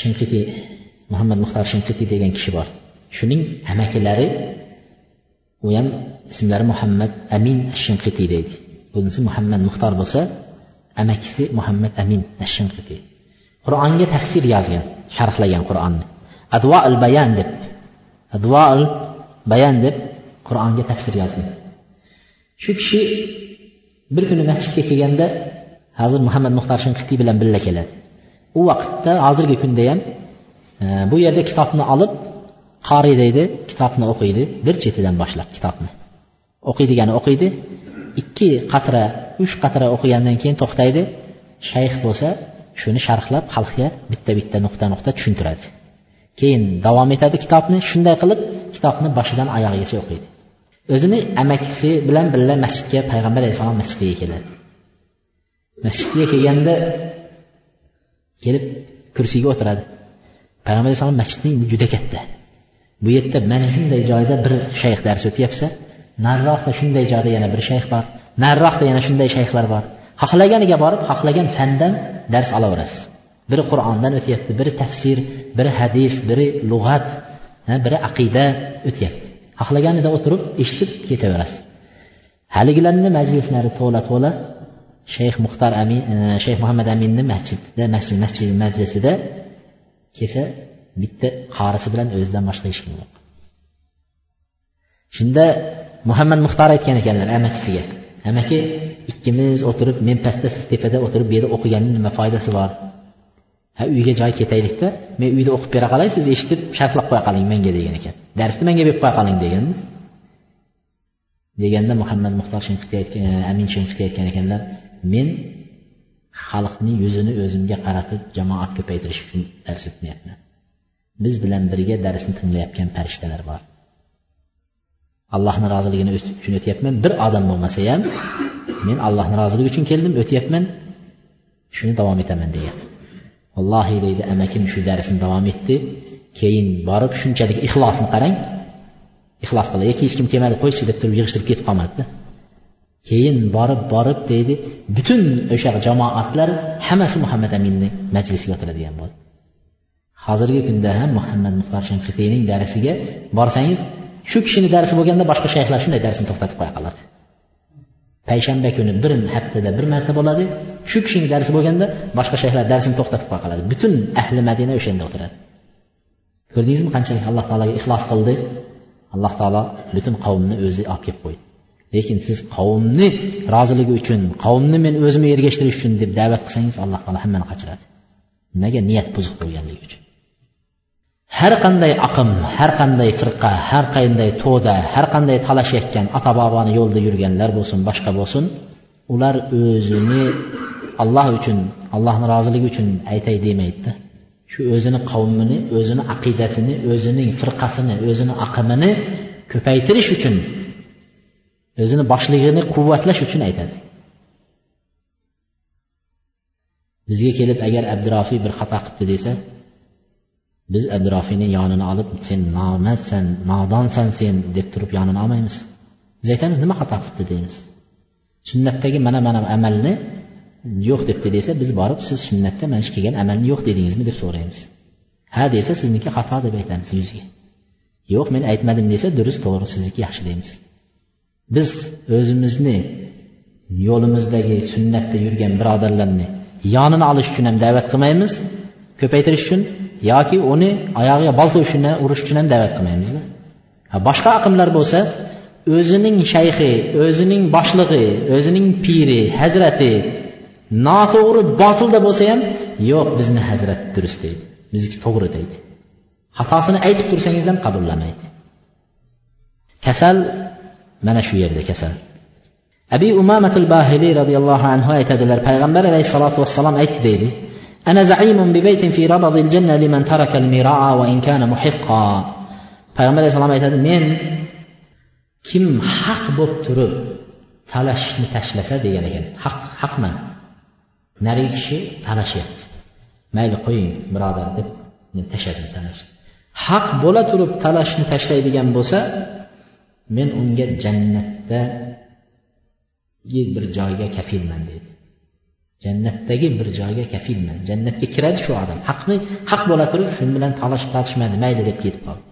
A: shimqiti muhammad muxtor shimqiti degan kishi bor. Shuning amakilari u ham ismlari muhammad amin shimqiti deydi. Bunisi muhammad muxtor bo'lsa amakisi muhammad amin shimqiti qur'onga tafsir yozgan sharhlagan qur'onni advoil bayan deb advoil bayan deb qur'onga tafsir yozgan. Shu kishi bir kuni masjidga kelganda hozir muhammad muxtar shinqitiy bilan birga keladi. U vaqtda hozirgi kunda ham e, bu yerda kitobni olib qori deydi kitobni o'qiydi. Bir chetidan boshlab kitobni. O'qiydigani o'qiydi. Ikki qatra uch qatra o'qigandan keyin to'xtaydi. Shayx bo'lsa shuni sharhlab xalqqa bitta bitta nuqta nuqta tushuntiradi. Keyin davom etadi kitobni shunday qilib kitobni boshidan oyog'igacha o'qiydi. O'zini amakisi bilan birga masjidga payg'ambar alayhissalom masjidiga keladi. Masjidga kelganda kelib kursiga o'tiradi. Payg'ambar alayhissalom masjidning juda katta. Bu yerda mana shunday joyda bir shayx dars o'tyapsa nariroqda shunday joyda yana bir shayx bor nariroqda yana shunday shayxlar bor. Xohlaganiga borib xohlagan fandan dars olaverasiz. Biri qur'ondan o'tyapti biri tafsir biri hadis biri lug'at biri aqida o'tyapti. Xohlaganida o'tirib eshitib ketaverasiz. Haligilarni majlislari to'la to'la shayx muxtor amin e, shayx muhammad aminni masjidida masjid masjid majlisida kelsa bitta qarisi bilan o'zidan boshqa hech kim yo'q. Shunda muhammad muxtor aytgan ekanlar amakisiga amaki ikkimiz o'tirib men pastda siz tepada o'tirib bu yerda o'qiganni nima foydasi bor? Ha uyga joy ketaylikda men uyda o'qib bera qolay siz eshitib sharhlab qo'ya qoling menga degan ekan. Darsni menga berib qo'ya qoling degan deganda muhammad muxtor shinqiti aytgan e, amin shinqiti aytgan ekanlar men xalqni yuzini o'zimga qaratib jamoat ko'paytirish uchun dars o'tmayapman. Biz bilan birga darsni tinglayotgan farishtalar bor. Allohni roziligini uchun o'tyapman. Bir odam bo'lmasa ham men allohni roziligi uchun keldim o'tyapman shuni davom etaman degan. Vallohi deydi amakim shu darsni davom etdi. Keyin borib shunchalik ixlosni qarang. Ixlos qildi. Yoki hech kim kelmadi qo'ychi deb turib yig'ishtirib ketib qolmadida. Keyin borib borib deydi butun o'sha jamoatlar hammasi muhammad aminni majlisiga o'tiradigan bo'ldi. Hozirgi kunda ham muhammad muxtor shanqitiyning darsiga borsangiz shu kishini darsi bo'lganda boshqa shayxlar shunday darsni to'xtatib qo'ya qoladi payshanba kuni bir haftada bir marta bo'ladi. Shu kishini darsi bo'lganda boshqa shayxlar darsini to'xtatib qo'ya qoladi. Butun ahli madina o'sha yerda o'tiradi. Ko'rdingizmi? Qanchalik alloh taologa ixlos qildi? Alloh taolo butun qavmni o'zi olib kelib qo'ydi. Lekin siz qavmni roziligi uchun qavmni men o'zimga ergashtirish uchun deb da'vat qilsangiz alloh taolo hammani qachiradi? Nimaga niyat buzuq bo'lganligi uchun? Har qanday aqm har qanday firqa har qanday to'da har qanday talashayotgan ota boboni yo'lida yurganlar bo'lsin boshqa bo'lsin ular o'zini alloh uchun allohni roziligi uchun aytay demaydida. Shu o'zini qavmini o'zini aqidasini o'zining firqasini o'zini aqimini ko'paytirish uchun o'zini boshlig'ini quvvatlash uchun aytadi. Bizga kelib agar abdurofiy bir xato qilibdi desa biz abdurofiyni yonini olib sen nomardsan nodonsan sen deb turib yonini olmaymiz. Biz aytamiz nima xato qilibdi deymiz. Sunnatdagi mana mana amalni yo'q debdi desa biz borib siz sunnatda mana shu kelgan amalni yo'q dedingizmi deb so'raymiz. Ha desa sizniki xato deb aytamiz yuziga. Yo'q men aytmadim desa durust to'g'ri sizniki yaxshi deymiz. Biz o'zimizni yo'limizdagi sunnatda yurgan birodarlarni yonini olish uchun ham da'vat qilmaymiz. Ko'paytirish uchun yoki uni oyog'iga bolta ushini urish uchun ham da'vat qilmaymizda. Boshqa aqmlar bo'lsa o'zining shayxi o'zining boshlig'i o'zining piri hazrati noto'g'ri botilda bo'lsa ham yo'q bizni hazrat durust deydi bizniki to'g'ri deydi. Xatosini aytib tursangiz ham qabullamaydi. Kasal mana shu yerda kasal. Abi umamatul bahiliy roziyallohu anhu aytadilar payg'ambar alayhissalotu vassalom aytdi deydi أنا زعيم ببيت في ربض الجنة لمن ترك المراء وإن كان محقا payg'ambar alayhissalom aytadi men kim haq bo'lib turib talashishni tashlasa degan ekan haq haqman narigi kishi talashyapti mayli qo'ying birodar deb men tashladim talashni haq bo'la turib talashni tashlaydigan bo'lsa men unga jannatdagi bir joyga kafilman deydi jannatdagi bir joyga kafilman. Jannatga kiradi shu odam. Haqni haq bo'la turib shu bilan talashib tortishmadi mayli deb ketib qoldi.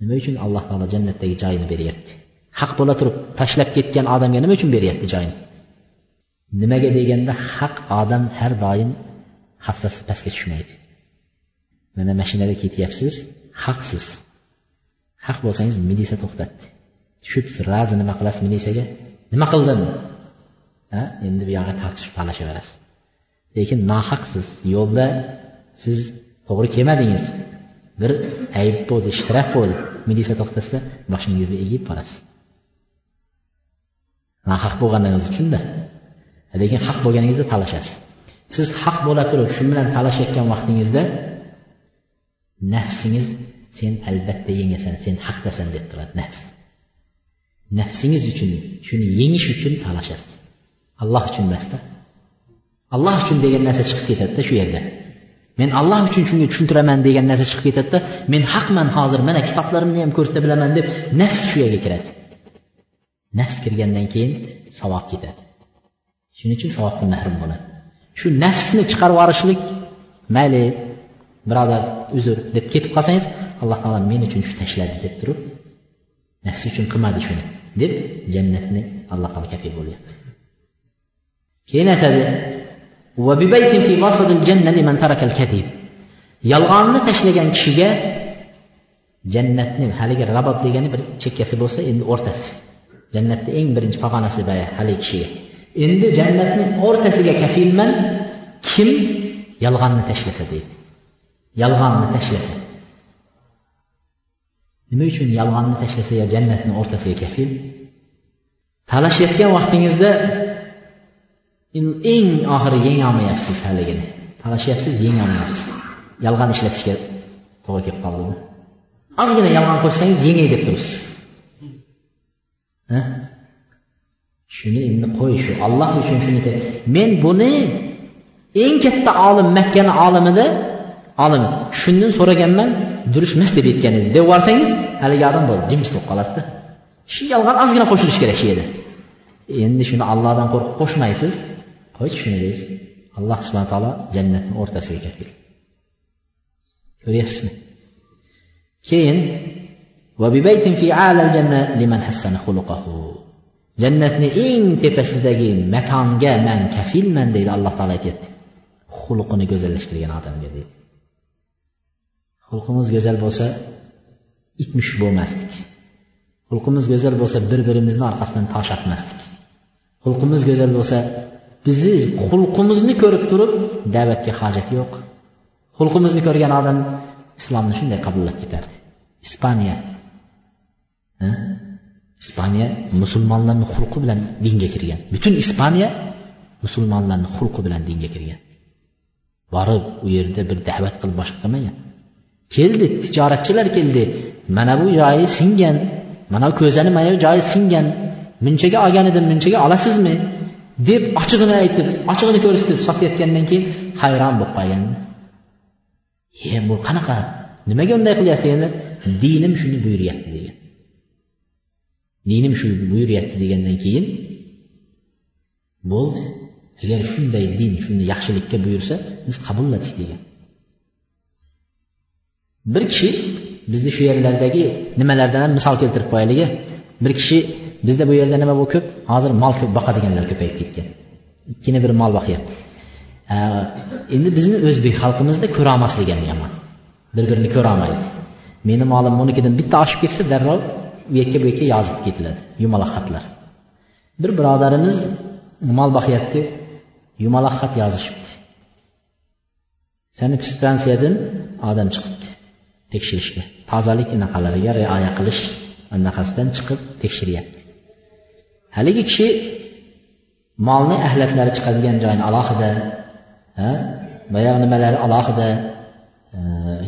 A: Nima uchun alloh taolo jannatdagi joyini beryapti? Haq bo'la turib tashlab ketgan odamga nima uchun beryapti joyini nimaga deganda haq odam har doim hassasi pastga tushmaydi. Mana mashinada ketyapsiz haqsiz. Haq bo'lsangiz militsiya to'xtatdi. Tushib razi nima qilasiz militsiyaga? Nima qildim endi bu yoqqa tartishib talashaverasiz lekin nohaqsiz. Yo'lda siz to'g'ri kelmadingiz. Bir ayb bo'ldi ishtiraf bo'ldi militsiya to'xtatsa boshingizni egib borasiz. Nohaq bo'lganingiz uchunda lekin haq bo'lganingizda talashasiz siz haq bo'la turib shu bilan talashayotgan vaqtingizda nafsingiz sen albatta yengasan sen haqdasan deb turadi nafs. Nafsingiz uchun shuni yengish uchun talashasiz Allah üçün məsdə. Allah üçün deyən nəsə çıxıb getəndə şu yerdə. Mən Allah üçün çünki düşündürəmən deyən nəsə çıxıb getəndə mən haqq mən hazır mənə kitablarım nəyəm göstərə biləmən deyib nəfs şuya gətirədi. Nəfs girgəndən keyin savab getədi. Şunun üçün savabdan məhrum olur. Şu nəfsini çıxarıb arışlıq məli birodar üzr deb ketib qolsangiz alloh taolo men uchun shu tashladi deb turib nafsi uchun qilmadi shuni deb jannatni alloh taolo kafil bo'lyapti keyin aytadi yolg'onni tashlagan kishiga jannatni haligi rabot degani bir chekkasi bo'lsa endi o'rtasi. Jannatni eng birinchi pog'onasi boya haligi kishiga. Endi jannatni o'rtasiga kafilman kim yolg'onni tashlasa deydi. Yolg'onni tashlasa. Nima uchun yolg'onni tashlasa yo jannatni o'rtasiga kafil? Talashayotgan vaqtingizda eng oxiri yengolmayapsiz haligini. Talashyapsiz yengolmayapsiz yolg'on ishlatishga to'g'ri kelib qoldimi? Ozgina yolg'on qo'shsangiz yengay deb turibsiz. Shuni endi qo'y shu olloh uchun shuni men buni eng katta olim makkani olimida olim. Shundan so'raganman durustemas deb aytgan edi deb yuborsangiz haligi odam bo'ldi jimjit bo'lib qoladida shu yolg'on ozgina qo'shilishi kerak shu yerda endi shuni allohdan qo'rqib qo'shmaysiz. Qo'ychi shuni deysiz alloh subhana taolo jannatni o'rtasiga kafil ko'ryapsizmi? Keyin jannatni eng tepasidagi makonga man kafilman deydi alloh taolo aytyapti. Xulqini go'zallashtirgan odamga deydi. Xulqimiz go'zal bo'lsa itmish bo'lmasdik. Xulqimiz go'zal bo'lsa bir birimizni orqasidan tosh otmasdik. Xulqimiz go'zal bo'lsa bizni xulqimizni ko'rib turib da'vatga hojat yo'q. Xulqimizni ko'rgan odam islomni shunday qabullab ketardi. Ispaniya ispaniya musulmonlarni xulqi bilan dinga kirgan. Butun ispaniya musulmonlarni xulqi bilan dinga kirgan. Borib u yerda bir da'vat qilib boshqa qilmagan. Keldi tijoratchilar keldi. Mana bu joyi singan. Mana ko'zani mana bu joyi singan. Munchaga olgan edim munchaga olasizmi? Deb ochig'ini aytib ochig'ini ko'rsatib sotayotgandan keyin hayron bo'lib qolgandi. E bu qanaqa? Nimaga unday qilyapsiz deganda dinim shuni buyuryapti degan. Dinim shu buyuryapti degandan keyin bo'ldi. Agar shunday din shuni yaxshilikka buyursa biz qabulladik degan. Bir kishi bizni shu yerlardagi nimalardan ham misol keltirib qo'yaylik bir kishi bizda bu yerda nima bu ko'p? Hozir mol ko'p boqadiganlar ko'payib ketgan. Ikkini bir mol boqyapti. Endi bizni o'zbek xalqimizda ko'rolmaslik ham yomon. Bir birini ko'rolmaydi meni molim bunikidan bitta oshib ketsa darrov u yerga bu yerga yozib ketiladi. Yumaloq xatlar. Bir birodarimiz mol boqyapti yumaloq xat yozishibdi. Sanepstansiyadan odam chiqibdi tekshirishga. Tozalik anaqalariga rioya qilish anaqasidan chiqib tekshiryapti. Haligi kishi molni ahlatlari chiqadigan joyini alohida boyagi nimalari alohida e,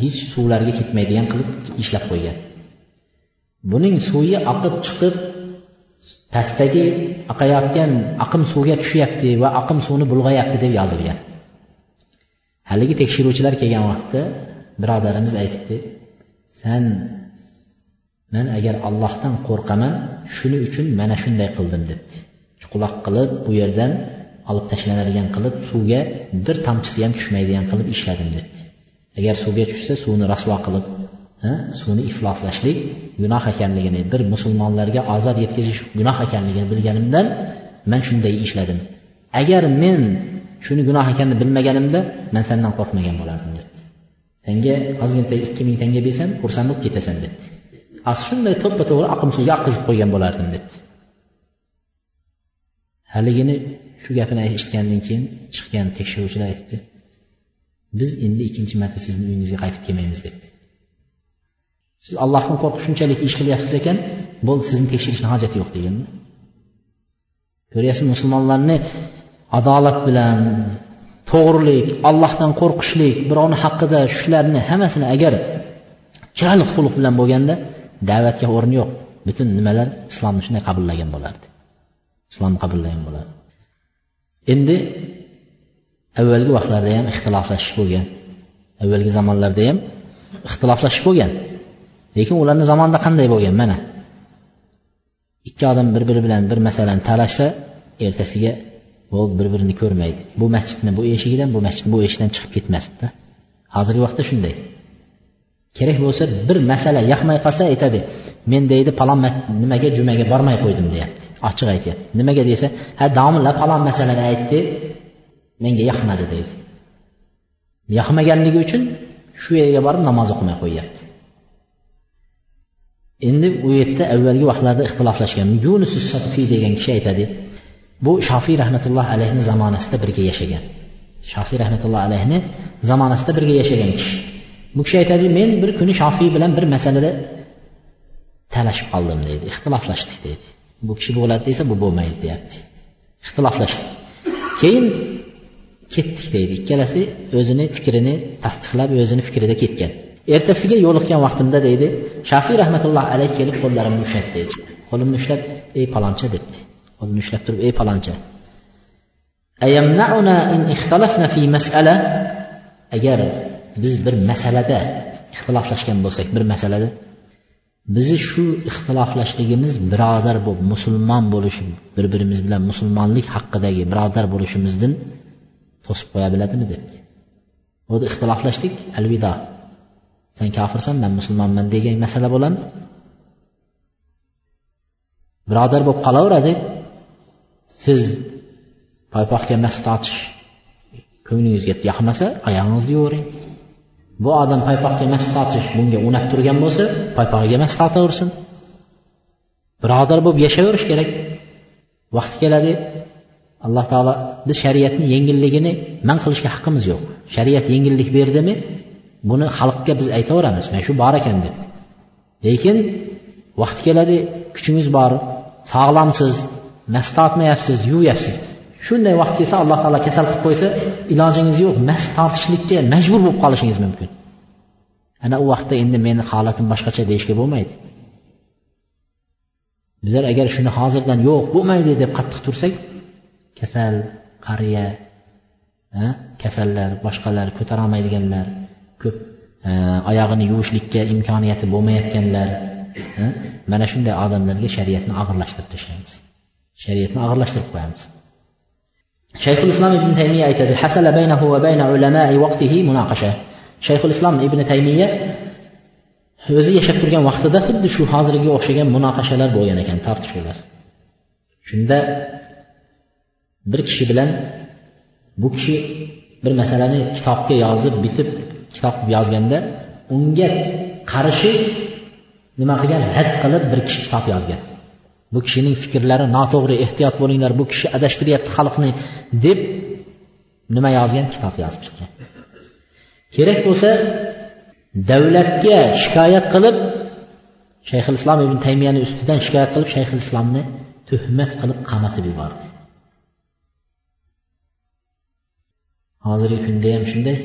A: hech suvlarga ketmaydigan qilib ishlab qo'ygan. Buning suvi oqib chiqib pastdagi oqayotgan oqim suvga tushyapti va oqim suvni bulg'ayapti deb yozilgan. Haligi tekshiruvchilar kelgan vaqtda birodarimiz aytibdi san man agar allohdan qo'rqaman shuning uchun mana shunday qildim debdi. Chuquloq qilib bu yerdan olib tashlanadigan qilib suvga bir tomchisi ham tushmaydigan qilib ishladim debdi. Agar suvga tushsa suvni rasvo qilib suvni ifloslashlik gunoh ekanligini bir musulmonlarga ozor yetkazish gunoh ekanligini bilganimdan man shunday ishladim. Agar men shuni gunoh ekanini bilmaganimda man sendan qo'rqmagan bo'lardim debdi. Senga ozgina ikki ming tanga bersam xursand bo'lib ketasan debdi. Shunday to'ppa to'g'ri aqlim suvga oqqizib qo'ygan bo'lardim debdi. Haligini shu gapini eshitgandan keyin chiqqan tekshiruvchilar aytibdi biz endi ikkinchi marta sizni uyingizga qaytib kelmaymiz debdi. Siz allohdan qo'rqib shunchalik ish qilyapsiz ekan bo'ldi sizni tekshirishni hojati yo'q deganda. Ko'ryapsizmi musulmonlarni adolat bilan to'g'rilik allohdan qo'rqishlik birovni haqqida shularni hammasini agar chiroyli xulq bilan bo'lganda da'vatga o'rin yo'q. Butun nimalar islomni shunday qabullagan bo'lardi. Islomni qabullagan bo'lardi. Endi avvalgi vaqtlarda ham ixtiloflashish bo'lgan. Avvalgi zamonlarda ham ixtiloflashish bo'lgan. Lekin ularni zamonida qanday bo'lgan? Mana. Ikki odam bir biri bilan bir masalani talashsa ertasiga bo'ldi bir birini ko'rmaydi. Bu masjidni bu eshigidan bu masjidni bu eshikdan chiqib ketmasdida. Hozirgi vaqtda shunday. Kerak bo'lsa bir masala yoqmay qolsa aytadi. Men deydi palon nimaga jumaga bormay qo'ydim deyapti. Ochiq aytyapti. Nimaga desa ha domla palon masalani aytdi menga yoqmadi deydi. Yoqmaganligi uchun shu yerga borib namoz o'qimay qo'yyapti. Endi u yerda avvalgi vaqtlarda ixtiloflashgan yunus sofiy degan kishi aytadi bu shofiy rahmatulloh alayhni zamonasida birga yashagan. Shofiy rahmatulloh alayhni zamonasida birga yashagan kishi. Bu kishi aytadi men bir kuni shofiy bilan bir masalada talashib qoldim deydi. Ixtiloflashdik deydi. Bu kishi bo'ladi desa bu bo'lmaydi deyapti. Ixtiloflashdik keyin ketdik deydi. Ikkalasi o'zini fikrini tasdiqlab o'zini fikrida ketgan. Ertasiga yo'liqqan vaqtimda deydi shafiy rahmatulloh alayhi kelib qo'llarimni ushladi deydi. Qo'limni ushlab ey paloncha debdi. Qo'limni ushlab turib ey paloncha agar biz bir masalada ixtiloflashgan bo'lsak bir masalada bizni shu ixtiloflashligimiz birodar bo'lib musulmon bo'lish bir birimiz bilan musulmonlik haqidagi birodar bo'lishimizdan to'sib qo'ya biladimi debdi. Unda ixtiloflashdik alvido. Sen kofirsan man musulmonman degan masala bo'ladimi birodar bo'lib qolaveradi. Siz paypoqga mas tortish ko'nglingizga yoqmasa oyog'ingizni yuvering bu odam paypoqga emas sotish bunga unab turgan bo'lsa paypog'iga mas tortaversin birodar bo'lib yashayverish kerak. Vaqti keladi alloh taolo biz shariatni yengilligini man qilishga haqqimiz yo'q. Shariat yengillik berdimi buni xalqqa biz aytaveramiz. Mana shu bor ekan deb. Lekin vaqti keladi kuchingiz bor sog'lomsiz mas tortmayapsiz yuvyapsiz shunday vaqt kelsa alloh taolo kasal qilib qo'ysa ilojingiz yo'q mas tortishlikka majbur bo'lib qolishingiz mumkin. Ana u vaqtda endi meni holatim boshqacha deyishga bo'lmaydi. Bizlar agar shuni hozirdan yo'q bo'lmaydi deb qattiq tursak kasal qariya kasallar boshqalar ko'tarolmaydiganlar ko'p oyog'ini yuvishlikka imkoniyati bo'lmayotganlar mana shunday odamlarga shariatni og'irlashtirib tashlaymiz. Shariatni og'irlashtirib qo'yamiz. Shayxul islom ibn taymiya aytadi hasala baynahu va bayna ulamai vaqtihi munoqasha shayxul islom ibn taymiya o'zi yashab turgan vaqtida xuddi shu hozirgiga o'xshagan munoqashalar bo'lgan ekan tortishuvlar. Shunda bir kishi bilan bu kishi bir masalani kitobga yozib bitib kitob qilib yozganda unga qarshi nima qilgan rad qilib bir kishi kitob yozgan. Bu kishining fikrlari noto'g'ri ehtiyot bo'linglar bu kishi adashtiryapti xalqni deb nima yozgan? Kitob yozib chiqqan kerak bo'lsa davlatga shikoyat qilib shayxul islom ibn taymiyani ustidan shikoyat qilib shayxul islomni tuhmat qilib qamatib yubordi. Hozirgi kunda ham shunday.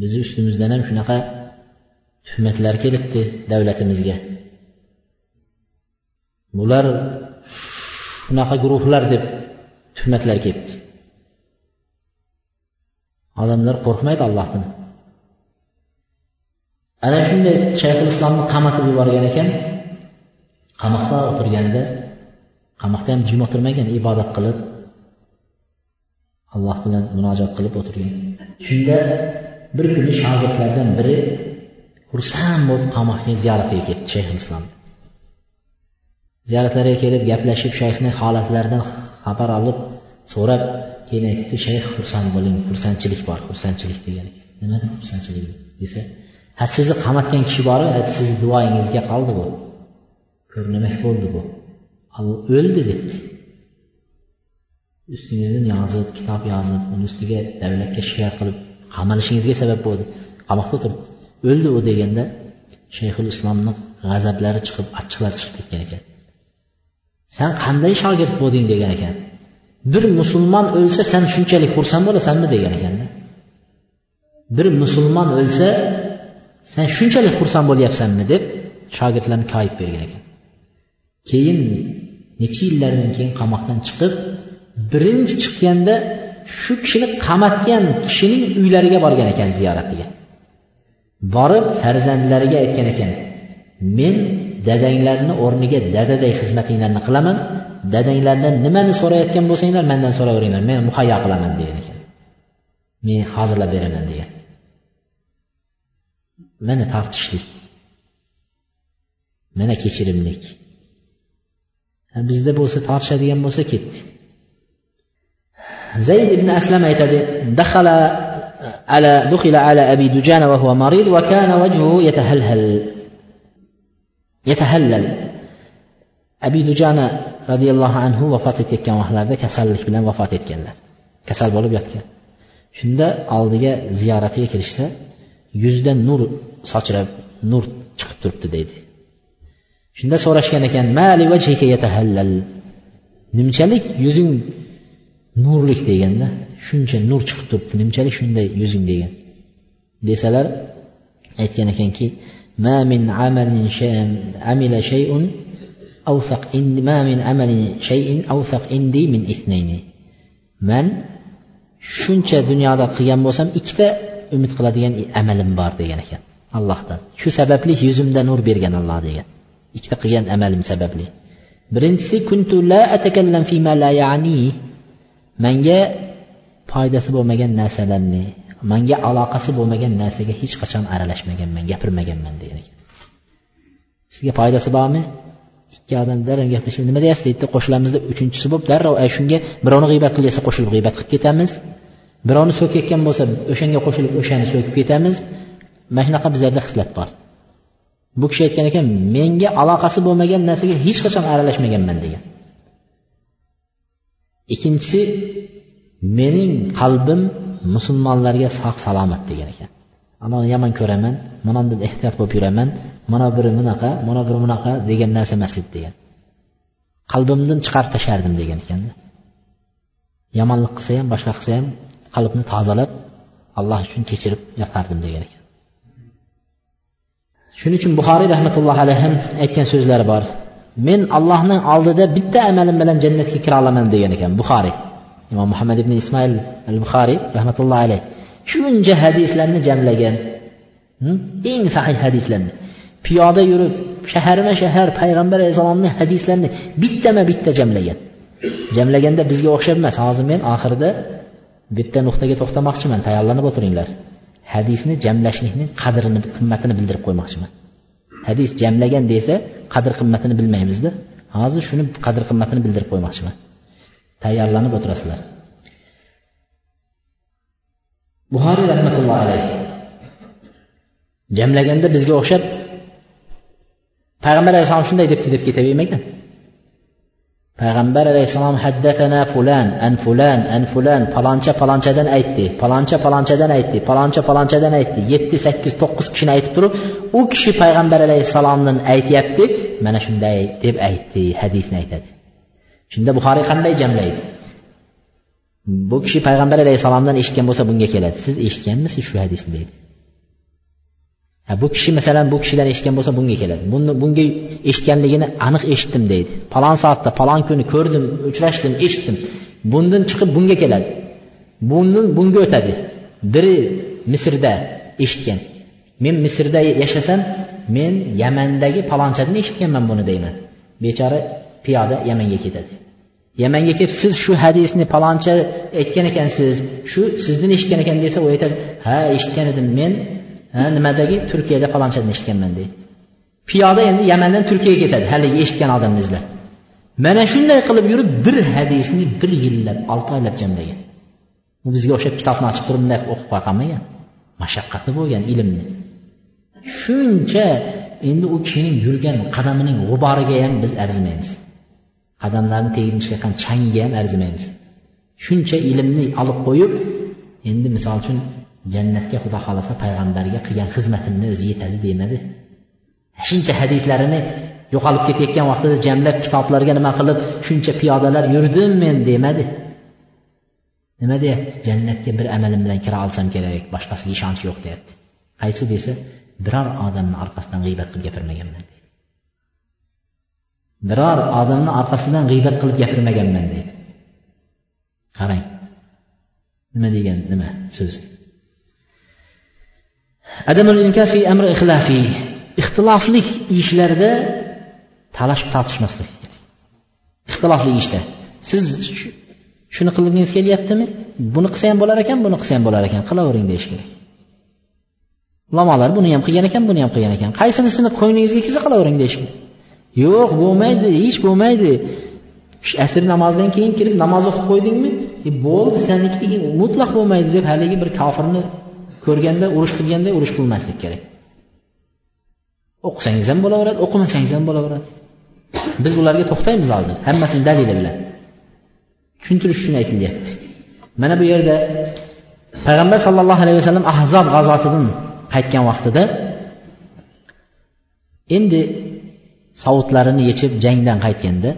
A: Bizni ustimizdan ham shunaqa tuhmatlar kelibdi davlatimizga. Bular shunaqa guruhlar deb tuhmatlar kelibdi. Odamlar qo'rqmaydi allohdan. Ana shunday shayxul islomni qamatib yuborgan ekan qamoqda o'tirganida qamoqda ham jim o'tirmagan ibodat qilib alloh bilan munojat qilib o'tirgan. Shunda bir kuni shogirdlardan biri xursand bo'lib qamoqga ziyoratiga ketdi shayxul islom ziyoratlariga kelib gaplashib shayxni holatlaridan xabar olib so'rab keyin aytibdi shayx xursand bo'ling xursandchilik bor xursandchilik degan. Nima xursandchilik desa ha sizni qamatgan kishi bor sizni duoyingizga qoldi bu. Ko'rnamak bo'ldi bu. O'ldi debdi. Ustingizdan yozib kitob yozib uni ustiga davlatga shikoyat qilib qamalishingizga sabab bo'ldi. Qamoqda o'tirib o'ldi u deganda shayxul islomni g'azablari chiqib achchiqlari chiqib ketgan ekan. San qanday shogird bo'lding degan ekan. Bir musulmon o'lsa san shunchalik xursand bo'lasanmi degan ekanda bir musulmon o'lsa san shunchalik xursand bo'lyapsanmi deb shogirdlarni koyib bergan ekan. Keyin necha yillardan keyin qamoqdan chiqib birinchi chiqqanda shu kishini qamatgan kishining uylariga borgan ekan ziyoratiga. Borib farzandlariga aytgan ekan men dadanglarni o'rniga dadaday xizmatinglarni qilaman dadanglardan nimani so'rayotgan bo'lsanglar mendan so'raveringlar men muhayyo qilaman degan ekan men hozirlab beraman degan mana tortishlik mana kechirimlik bizda bo'lsa tortishadigan bo'lsa ketdi zayd ibn aslam aytadi dakhala على دخل على أبي دجانة وهو مريض وكان وجهه يتهلهل yatahallal abi dujana roziyallohu anhu vafot etayotgan vaqtlarida kasallik bilan vafot etganlar kasal bo'lib yotgan shunda oldiga ziyoratiga kirishsa yuzidan nur sochilib nur chiqib turibdi deydi shunda so'rashgan ekan nimchalik yuzing nurlik deganda shuncha nur chiqib turibdi nimchalik shunday yuzing degan desalar aytgan ekanki ما من عمل عمل شيء أوثق إن ما من عمل شيء أوثق عندي من اثنين من shuncha dunyoda qilgan bo'lsam ikkita umid qiladigan amalim bor degan ekan allohdan shu sababli yuzimda nur bergan alloh degan ikkita qilgan amalim sababli birinchisi kuntu la atakallam fima la ya'ni manga foydasi bo'lmagan narsalarni manga aloqasi bo'lmagan narsaga hech qachon aralashmaganman gapirmaganman degan ekan sizga foydasi bormi? Ikki odam darrov gaplashib nima deyapsiz deydida qo'shilamiz deb uchinchisi bo'lib darrov shunga birovni g'iybat qil desa qo'shilib g'iybat qilib ketamiz. Birovni so'kayotgan bo'lsa o'shanga qo'shilib o'shani so'kib ketamiz. Mana shunaqa bizlarda xislat bor. Bu kishi aytgan ekan menga aloqasi bo'lmagan narsaga hech qachon aralashmaganman degan. Ikkinchisi mening qalbim musulmonlarga sog' salomat degan ekan. Anavini yomon ko'raman manondan ehtiyot bo'lib yuraman mana biri bunaqa mana biri bunaqa degan narsa emas edi degan. Qalbimdan chiqarib tashlardim degan ekanda yomonlik qilsa ham boshqa qilsa ham qalbni tozalab alloh uchun kechirib yotardim degan ekan. Shuning uchun buxoriy rahmatullohi alayhi ham aytgan so'zlari bor. Men allohning oldida bitta amalim bilan jannatga kira olaman degan ekan buxoriy. Imom muhammad ibn ismoil al buxoriy rahmatullohi alayh. Shuncha hadislarni jamlagan hmm? eng sahih hadislarni. Piyoda yurib shaharma shahar payg'ambar alayhissalomni hadislarini bittama bitta jamlagan. Jamlaganda bizga o'xshab emas hozir men oxirida bitta nuqtaga to'xtamoqchiman tayyorlanib o'tiringlar. Hadisni jamlashlikning qadrini qimmatini bildirib qo'ymoqchiman. Hadis jamlagan desa qadr qimmatini bilmaymizda. Hozir shuni qadr qimmatini bildirib qo'ymoqchiman. Tayyorlanib o'tirasizlar. Buxoriy rahmatullohi alayhi jamlaganda bizga o'xshab payg'ambar alayhissalom shunday debdi deb ketavermagan payg'ambar alayhissalom haddatana fulan an fulan an fulan paloncha palonchadan aytdi paloncha palonchadan aytdi paloncha palonchadan aytdi. Yetti sakkiz to'qqiz kishini aytib turib u kishi payg'ambar alayhissalomdan aytyapti mana shunday deb aytdi hadisni aytadi. Shunda buxoriy qanday jamlaydi? Bu kishi payg'ambar alayhissalomdan eshitgan bo'lsa bunga keladi. Siz eshitganmisiz shu hadisni deydi. Ha, bu kishi masalan bu kishidan eshitgan bo'lsa bunga keladi. Buni bunga eshitganligini aniq eshitdim deydi. Palon soatda palon kuni ko'rdim uchrashdim eshitdim. Bundan chiqib bunga keladi. Bundan bunga o'tadi. Biri misrda eshitgan. Men misrda yashasam men yamandagi palonchadan eshitganman buni deyman. Bechora piyoda yamanga ketadi. Yamanga kelib siz shu hadisni paloncha aytgan ekansiz shu sizdan eshitgan ekan desa u aytadi ha eshitgan edim men nimadagi turkiyada palonchadan eshitganman deydi. Piyoda endi yamandan turkiyaga ketadi haligi eshitgan odamni izlab mana shunday qilib yurib bir hadisni bir yillab olti oylab jamlagan. U bizga o'xshab kitobni ochib turib bunday o'qib qolmagan mashaqqati bo'lgan ilmni. Shuncha endi u kishining yurgan qadamining g'uboriga ham biz arzimaymiz. Qadamlarni tegib chiqayotgan changga ham arzimaymiz. Shuncha ilmni olib qo'yib endi misol uchun jannatga xudo xohlasa payg'ambarga qilgan xizmatimni o'zi yetadi demadi. Shuncha hadislarini yo'qolib ketayotgan vaqtida jamlab kitoblarga nima qilib shuncha piyodalar yurdim men demadi. Nima deyapti? Jannatga bir amalim bilan kira olsam kerak boshqasiga ishonch yo'q deyapti. Qaysi desa biror odamni orqasidan g'iybat qilib gapirmaganman biror odamni orqasidan g'iybat qilib gapirmaganman deydi. Qarang. Nima degan nima so'z? Adamul fi amri ixtilofli ishlarda talashib tortishmaslik ixtilofli ishda. Siz shuni qilgingiz kelyaptimi? Buni qilsa ham bo'lar ekan buni qilsa ham bo'lar ekan. Qilavering deyish kerak. Ulamolar buni ham qilgan ekan buni ham qilgan ekan. Qaysinisini ko'nglingizga kelsa qilavering deyish kerak. Yo'q bo'lmaydi hech bo'lmaydi. Asr namozidan keyin kelib namoz o'qib qo'ydingmi? E bo'ldi saniki mutlaq bo'lmaydi deb haligi bir kofirni ko'rganda urush qilganda urush qilmaslik kerak. O'qisangiz ham bo'laveradi o'qimasangiz ham bo'laveradi. Biz ularga to'xtaymiz hozir hammasini dalili bilan. Tushuntirish uchun aytilyapti. Mana bu yerda payg'ambar sallallohu alayhi vasallam ahzob g'azotidan qaytgan vaqtida endi savutlarini yechib jangdan qaytganda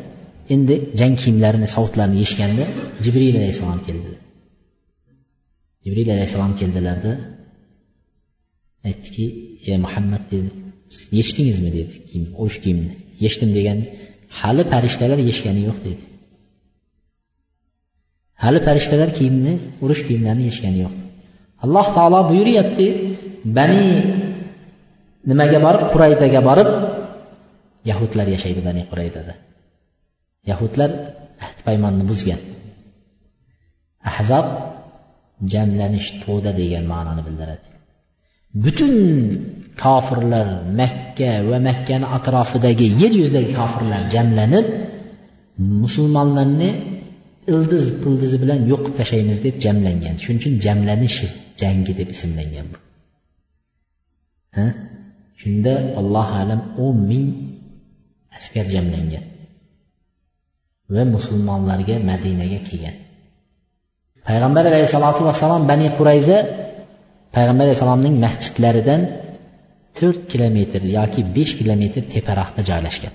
A: endi jang kiyimlarini savutlarini yechganda jibril alayhissalom keldi. Jibril alayhissalom keldilarda aytdiki ey muhammad dedi. Yechdingizmi? dedi kiyim o'sh kiyimni. Yechdim deganda hali farishtalar yechgani yo'q dedi. Hali farishtalar kiyimni urush kiyimlarini yechgani yo'q. Alloh taolo buyuryapti bani nimaga borib quraydaga borib yahudlar yashaydi bani quraydada yahudlar ahd paymonni buzgan. Ahzob jamlanish to'da degan ma'noni bildiradi. Butun kofirlar makka va makkani atrofidagi yer yuzidagi kofirlar jamlanib musulmonlarni ildiz pildizi bilan yo'qib tashlaymiz deb jamlangan. Shuning uchun jamlanish jangi deb ismlangan bu. Shunda allohu alam o'n ming askar jamlangan va musulmonlarga madinaga kelgan. Payg'ambar alayhissalotu vassalom bani qurayza payg'ambar alayhissalomning masjidlaridan to'rt kilometr yoki besh kilometr teparoqda joylashgan.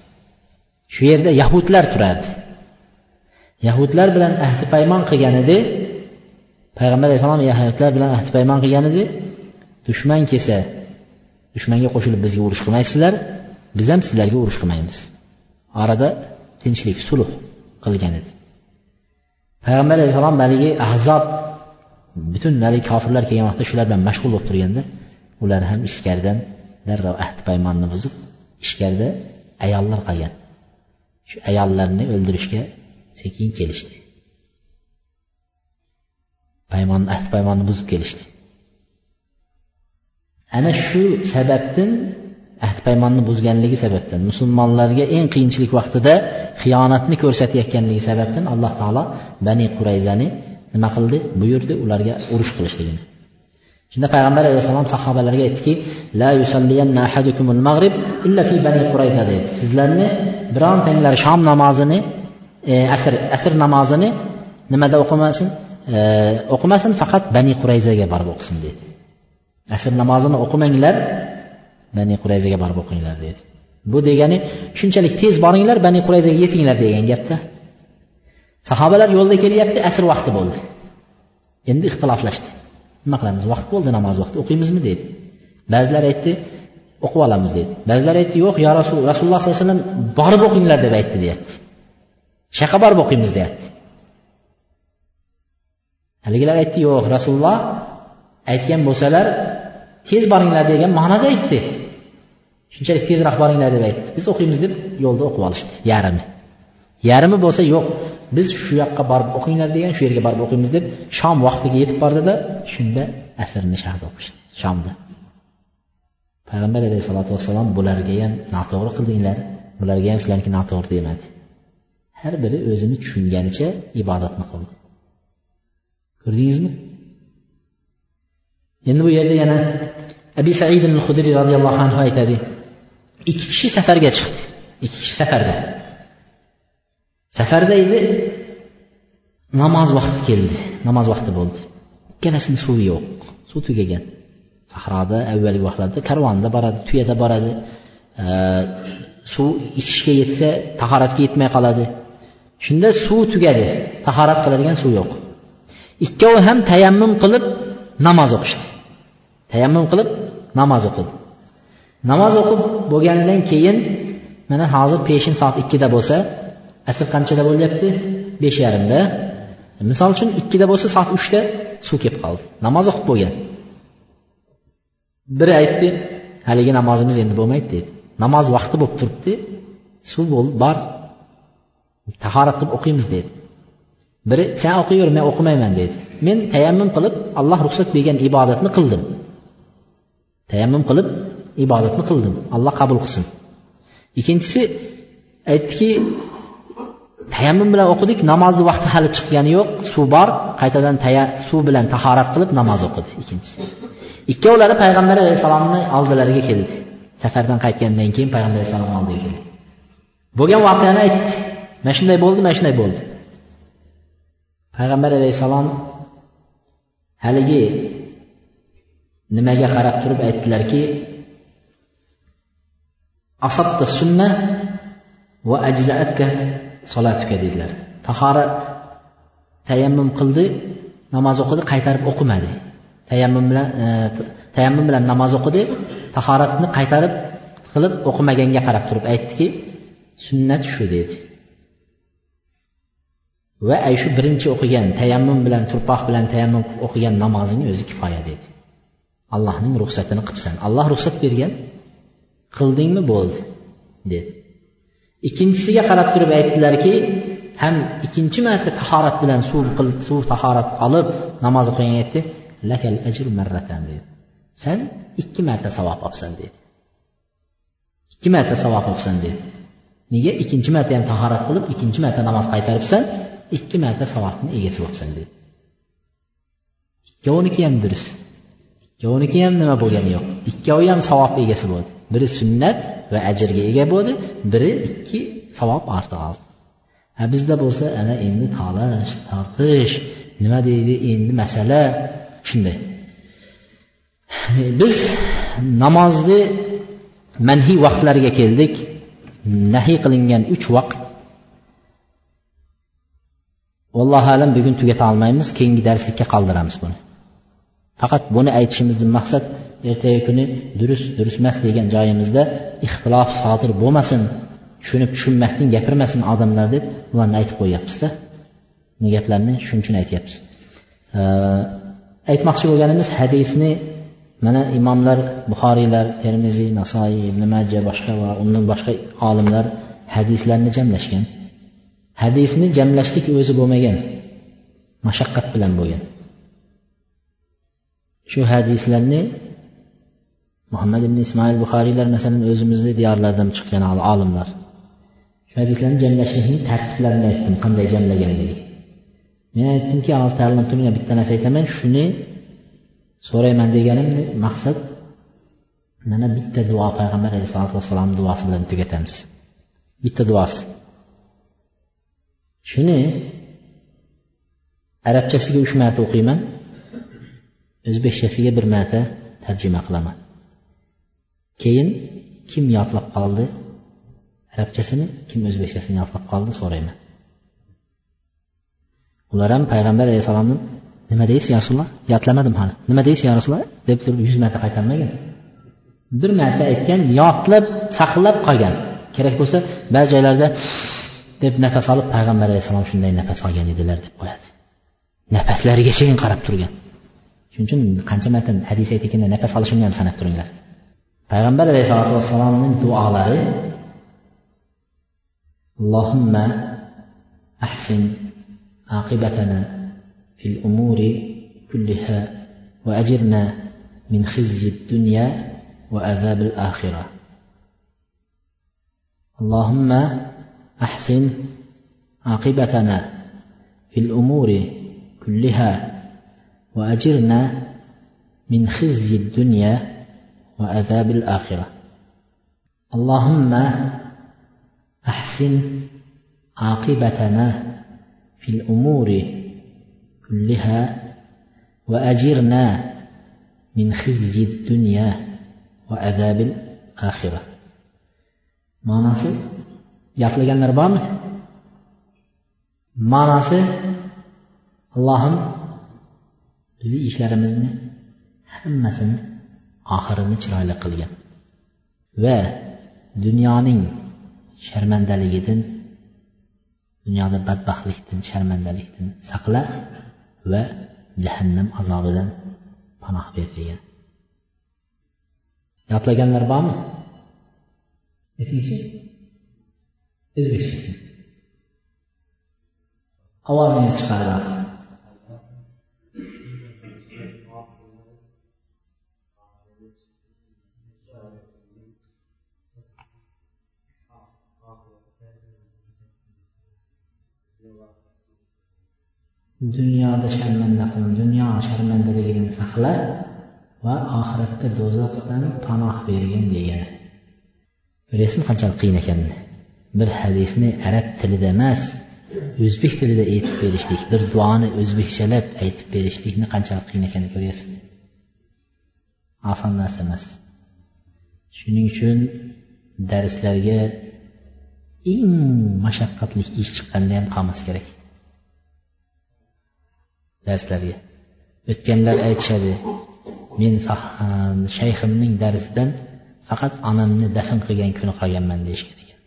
A: Shu yerda yahudlar turardi. Yahudlar bilan ahdi paymon qilgan edi. Payg'ambar alayhissalom yahudlar bilan ahdi paymon qilgan edi. Dushman kelsa dushmanga qo'shilib bizga urush qilmaysizlar. Biz ham sizlarga urush qilmaymiz. Orada tinchlik sulh qilgan edi. Payg'ambar alayhissalom haligi ahzob butun haligi kofirlar kelgan vaqtda shular bilan mashg'ul bo'lib turganda ular ham ichkaridan darrov ahd paymonni buzib ichkarida ayollar qolgan. Shu ayollarni o'ldirishga sekin kelishdi. Paymonni ahd paymonni buzib kelishdi. Ana shu sababdan ahd paymonni buzganligi sababdan musulmonlarga eng qiyinchilik vaqtida xiyonatni ko'rsatayotganligi sababdan alloh taolo bani qurayzani nima qildi? Buyurdi ularga urush qilishligini. Shunda payg'ambar alayhissalom sahobalarga aytdiki la yusalliyanna ahadukumul mag'rib illa fi bani qurayza dedi sizlarni birontanglar shom namozini e, asr asr namozini nimada o'qimasin? E, o'qimasin faqat bani qurayzaga borib o'qisin dedi asr namozini o'qimanglar bani qurayzaga borib o'qinglar dedi. Bu degani shunchalik tez boringlar bani qurayzaga yetinglar degan gapda. Sahobalar yo'lda kelyapti asr vaqti bo'ldi. Endi ixtiloflashdi. Nima qilamiz vaqt bo'ldi namoz vaqti o'qiymizmi dedi. Ba'zilar aytdi o'qib olamiz dedi. Ba'zilar aytdi yo'q yo rasul rasululloh sollallohu alayhi vasallam borib o'qinglar deb aytdi deyapti. Shayqa borib o'qiymiz deyapti. Haligilar aytdi yo'q rasululloh aytgan bo'lsalar tez boringlar degan ma'noda aytdi. Shunchalik tezroq boringlar deb aytdi. Biz o'qiymiz deb yo'lda o'qib olishdi yarmi yarmi bo'lsa yo'q biz shu yoqqa borib o'qinglar degan shu yerga borib o'qiymiz deb shom vaqtiga yetib bordida shunda asrni sharda o'qishdi shomda payg'ambar alayhisalotu vassalom bularga ham noto'g'ri qildinglar bularga ham sizlarniki noto'g'ri demadi. Har biri o'zini tushunganicha ibodatni qildi. Ko'rdingizmi? Endi bu yerda yana abi said hudriy roziyallohu anhu aytadi ikki kishi safarga chiqdi. Ikki kishi safarda. Safarda edi. Namoz vaqti keldi. Namoz vaqti bo'ldi. Ikkalasini suvi yo'q. Suv tugagan. Sahroda avvalgi vaqtlarda karvonda boradi tuyada boradi. Suv ichishga yetsa tahoratga yetmay qoladi. Shunda suv tugadi. Tahorat qiladigan suv yo'q. Ikkovi ham tayammum qilib namoz o'qishdi. Tayammum qilib namoz o'qidi. Namoz o'qib bo'lganidan keyin mana hozir peshin soat ikkida bo'lsa asr qanchada bo'lyapti? Besh yarimda misol uchun ikkida bo'lsa soat uchda suv kelib qoldi. Namoz o'qib bo'lgan. Biri aytdi haligi namozimiz endi bo'lmaydi dedi. Namoz vaqti bo'lib turibdi suv bo'ldi bor. Tahorat qilib o'qiymiz dedi. Biri sen o'qiyver men o'qimayman dedi. Men tayammum qilib alloh ruxsat bergan ibodatni qildim. Tayammum qilib ibodatni qildim. Alloh qabul qilsin. Ikkinchisi aytdiki tayammum bilan o'qidik namozni vaqti hali chiqqani yo'q suv bor qaytadan suv bilan tahorat qilib namoz o'qidi ikkinchisi. Ikkovlari payg'ambar alayhissalomni oldilariga keldi. Safardan qaytgandan keyin payg'ambar alayhissalomni oldiga keldi. Bo'lgan voqeani aytdi mana shunday bo'ldi mana shunday bo'ldi. Payg'ambar alayhissalom haligi nimaga qarab turib aytdilarki asabta sunna va ajzaatka solatuka dedilar. Tahorat tayammum qildi namoz o'qidi qaytarib o'qimadi. Tayammum bilan e, tayammum bilan namoz o'qidi tahoratni qaytarib qilib o'qimaganga qarab turib aytdiki sunnat shu dedi. Va ay shu birinchi o'qigan tayammum bilan turpoq bilan tayammum o'qigan namozing o'zi kifoya dedi. Allohning ruxsatini qilibsan. Alloh ruxsat bergan. Qildingmi bo'ldi dedi. Ikkinchisiga qarab turib aytdilarki ham ikkinchi marta tahorat bilan suv qilib suv tahorat olib namoz o'qigan aytdi lakal ajr marratan dedi. San ikki marta savob olibsan dedi. Ikki marta savob olibsan dedi. Nega ikkinchi marta ham tahorat qilib ikkinchi marta namoz qaytaribsan ikki marta savobni egasi bo'libsan dedi. Ikkoviniki ham durust ikkoviniki ham nima bo'lgani yo'q ikkovi ham savob egasi bo'ldi. Biri sunnat va ajrga ega bo'ldi biri ikki savob ortiq oldi. A bizda bo'lsa ana endi talash tortish nima deydi endi masala shunday. Biz namozni manhiy vaqtlariga keldik. Nahiy qilingan uch vaqt. Vallohu alam bugun tugata olmaymiz keyingi darslikka qoldiramiz buni. Faqat buni aytishimizdan maqsad ertagi kuni durust durust emas degan joyimizda ixtilof sodir bo'lmasin tushunib tushunmasdan gapirmasin odamlar deb bularni aytib qo'yyapmizda. Bu gaplarni shuning uchun aytyapmiz. Aytmoqchi bo'lganimiz hadisni mana imomlar buxoriylar termiziy nasoiy ibn majja boshqa va undan boshqa olimlar hadislarni jamlashgan. Hadisni jamlashlik o'zi bo'lmagan mashaqqat bilan bo'lgan. Shu hadislarni muhammad ibn ismoil buxoriylar masalan o'zimizni diyorlardan chiqqan olimlar. Shu hadislarni jamlashlikni tartiblarini aytdim qanday jamlaganligi men aytdimki hozir ta'lim turinglar bitta narsa aytaman shuni so'rayman deganim maqsad mana bitta duo payg'ambar alayhisalotu vassalomni duosi bilan tugatamiz. Bitta duosi. Shuni arabchasiga uch marta o'qiyman. O'zbekchasiga bir marta tarjima qilaman. Keyin kim yodlab qoldi? Arabchasini kim o'zbekchasini yodlab qoldi so'rayman. Ular ham payg'ambar alayhissalomni nima deysiz ya rasululloh? Yodlamadim hali. Nima deysiz ya rasululloh? deb turib yuz marta qaytarmagan bir marta aytgan yodlab saqlab qolgan. Kerak bo'lsa ba'zi joylarda deb nafas olib payg'ambar alayhissalom shunday nafas olgan edilar deb qo'yadi. Nafaslarigacha qarab turgan. Shuning uchun qancha marta hadis aytganda nafas olishimni ham sanab turinglar payg'ambar alayhisalotu vassalomning duolari allohimma ahsin aqibatana fil umuri kulliha va ajirna min khizyi dunya va azabil akhirah اللهم أحسن عاقبتنا في الأمور كلها وأجرنا من خزي الدنيا وعذاب الآخرة. اللهم أحسن عاقبتنا في الأمور كلها وأجرنا من خزي الدنيا وعذاب الآخرة. ma'nosi gapirganlar bormi ma'nosi allohim bizni ishlarimizni hammasini oxirini chiroyli qilgan. Va dunyoning sharmandaligidan dunyoda badbaxtlikdan sharmandalikdan saqla va jahannam azobidan panoh ber degan yodlaganlar bormi? Aytingchi o'zbekcha ovozingizni chiqarib dunyoda sharmanda qil dunyo sharmandaligidan saqla va oxiratda do'zaxdan panoh bergin degan. Bilasizmi qanchalik qiyin ekanini bir hadisni arab tilida emas o'zbek tilida aytib berishlik bir duoni o'zbekchalab aytib berishlikni qanchalik qiyin ekanini ko'ryapsizmi oson narsa emas. Shuning uchun darslarga eng mashaqqatli ish chiqqanda ham qolmas kerak. Darslarga o'tganlar aytishadi men shayximning darsidan faqat onamni dafn qilgan kuni qolganman deyishgan ekan.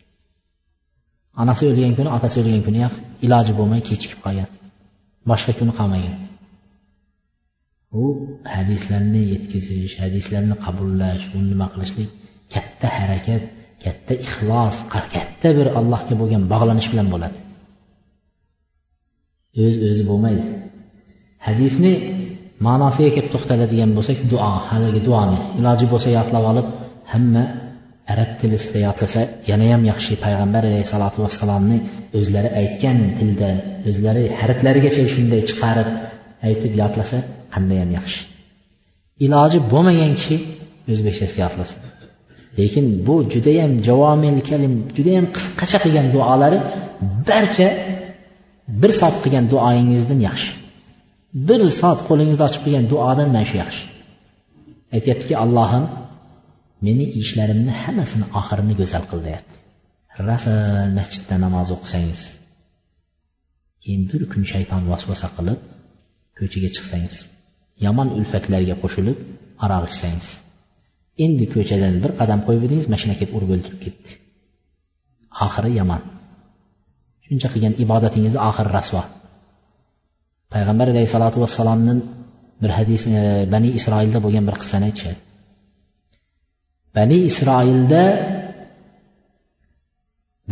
A: Onasi o'lgan kuni otasi o'lgan kuni ham iloji bo'lmay kechikib qolgan. Boshqa kuni qolmagan. U hadislarni yetkazish hadislarni qabullash uni nima qilishlik katta harakat katta ixlos katta bir allohga bo'lgan bog'lanish bilan bo'ladi. O'z öz o'zi bo'lmaydi. Hadisni ma'nosiga kelib to'xtaladigan bo'lsak duo haligi duoni. Iloji bo'lsa yodlab olib hamma arab tilisida yodlasa yanayam yaxshi payg'ambar alayhissalotu vassalomni o'zlari aytgan tilda o'zlari harflarigacha shunday chiqarib aytib yodlasa qandayyam yaxshi. Iloji bo'lmagan kishi o'zbekchasiga yodlasin. Lekin bu judayam javomil kalim judayam qisqacha qilgan duolari barcha bir soat qilgan duoyingizdan yaxshi. Bir soat qo'lingizni ochib qilgan duodan mana shu yaxshi. Aytyaptiki allohim meni ishlarimni hammasini oxirini go'zal qil deyapti. Rosa masjidda namoz o'qisangiz keyin bir kun shayton vasvasa qilib ko'chaga chiqsangiz yomon ulfatlarga qo'shilib aroq ichsangiz endi ko'chadan bir qadam qo'yib edingiz mashina kelib urib o'ldirib ketdi. Oxiri yomon. Shuncha qilgan ibodatingizni oxiri rasvo. Payg'ambar alayhissalotu vassalomni bir hadis e, bani isroilda bo'lgan bir qissani aytishadi. Bani isroilda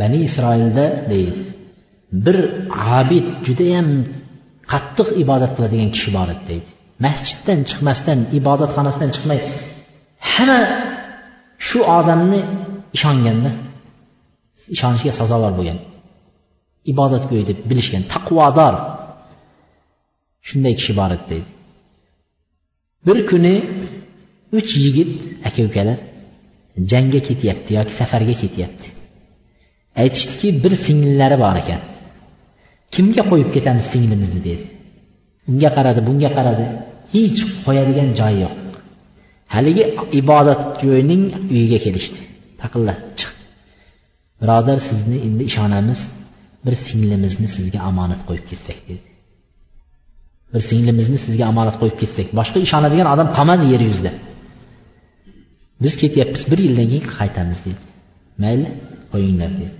A: bani isroilda deydi bir abid judayam qattiq ibodat qiladigan kishi bor edi deydi. Masjiddan chiqmasdan ibodatxonasidan chiqmay hamma shu odamni ishonganda ishonishga sazovor bo'lgan ibodatgo'y deb bilishgan taqvodor shunday kishi bor edi deydi. Bir kuni uch yigit aka ukalar jangga ketyapti yoki safarga ketyapti. Aytishdiki bir singillari bor ekan. Kimga qo'yib ketamiz singlimizni dedi. Unga qaradi bunga qaradi. Hech qo'yadigan joyi yo'q. Haligi ibodatgo'yning uyiga kelishdi. Taqillatib chiqdi birodar sizni endi ishonamiz. Bir singlimizni sizga omonat qo'yib ketsak dedi. Bir singlimizni sizga omonat qo'yib ketsak boshqa ishonadigan odam qolmadi yer yuzida. Biz ketyapmiz bir yildan keyin qaytamiz dedi. Mayli qo'yinglar dedi.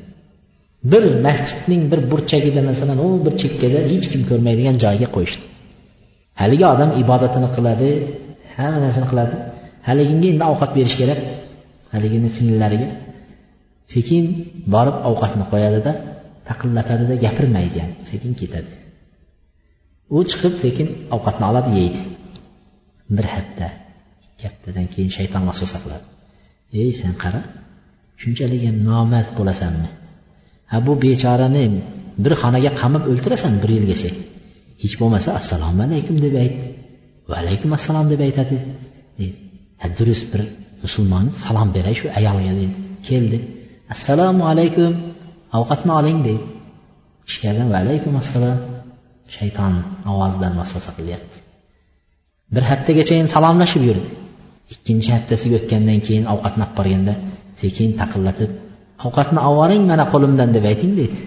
A: Bir masjidning bir burchagida masalan u bir chekkada hech kim ko'rmaydigan joyga qo'yishdi. Haligi odam ibodatini qiladi hamma narsani qiladi. Haliginga endi ovqat berish kerak haligini singillariga sekin borib ovqatni qo'yadida taqillatadida gapirmaydi ham. Sekin ketadi. U chiqib sekin ovqatni oladi yeydi. Bir hafta ikki haftadan keyin shayton vasvasa qiladi ey sen qara shunchalik ham nomard bo'lasanmi? Ha bu bechorani bir xonaga qamab o'ltirasan bir yilgacha. Hech bo'lmasa assalomu alaykum deb ayt. Va alaykum assalom deb aytadi deydi. Ha durust bir musulmon salom beray shu ayolga deydi. Keldi. Assalomu alaykum ovqatni oling deydi. Ichkaridan va alaykum assalom. Shayton ovozidan vasvasa qilyapti bir haftagacha salomlashib yurdi. Ikkinchi haftasiga o'tgandan keyin ovqatni olib borganda sekin taqillatib ovqatni oboring mana qo'limdan deb ayting deydi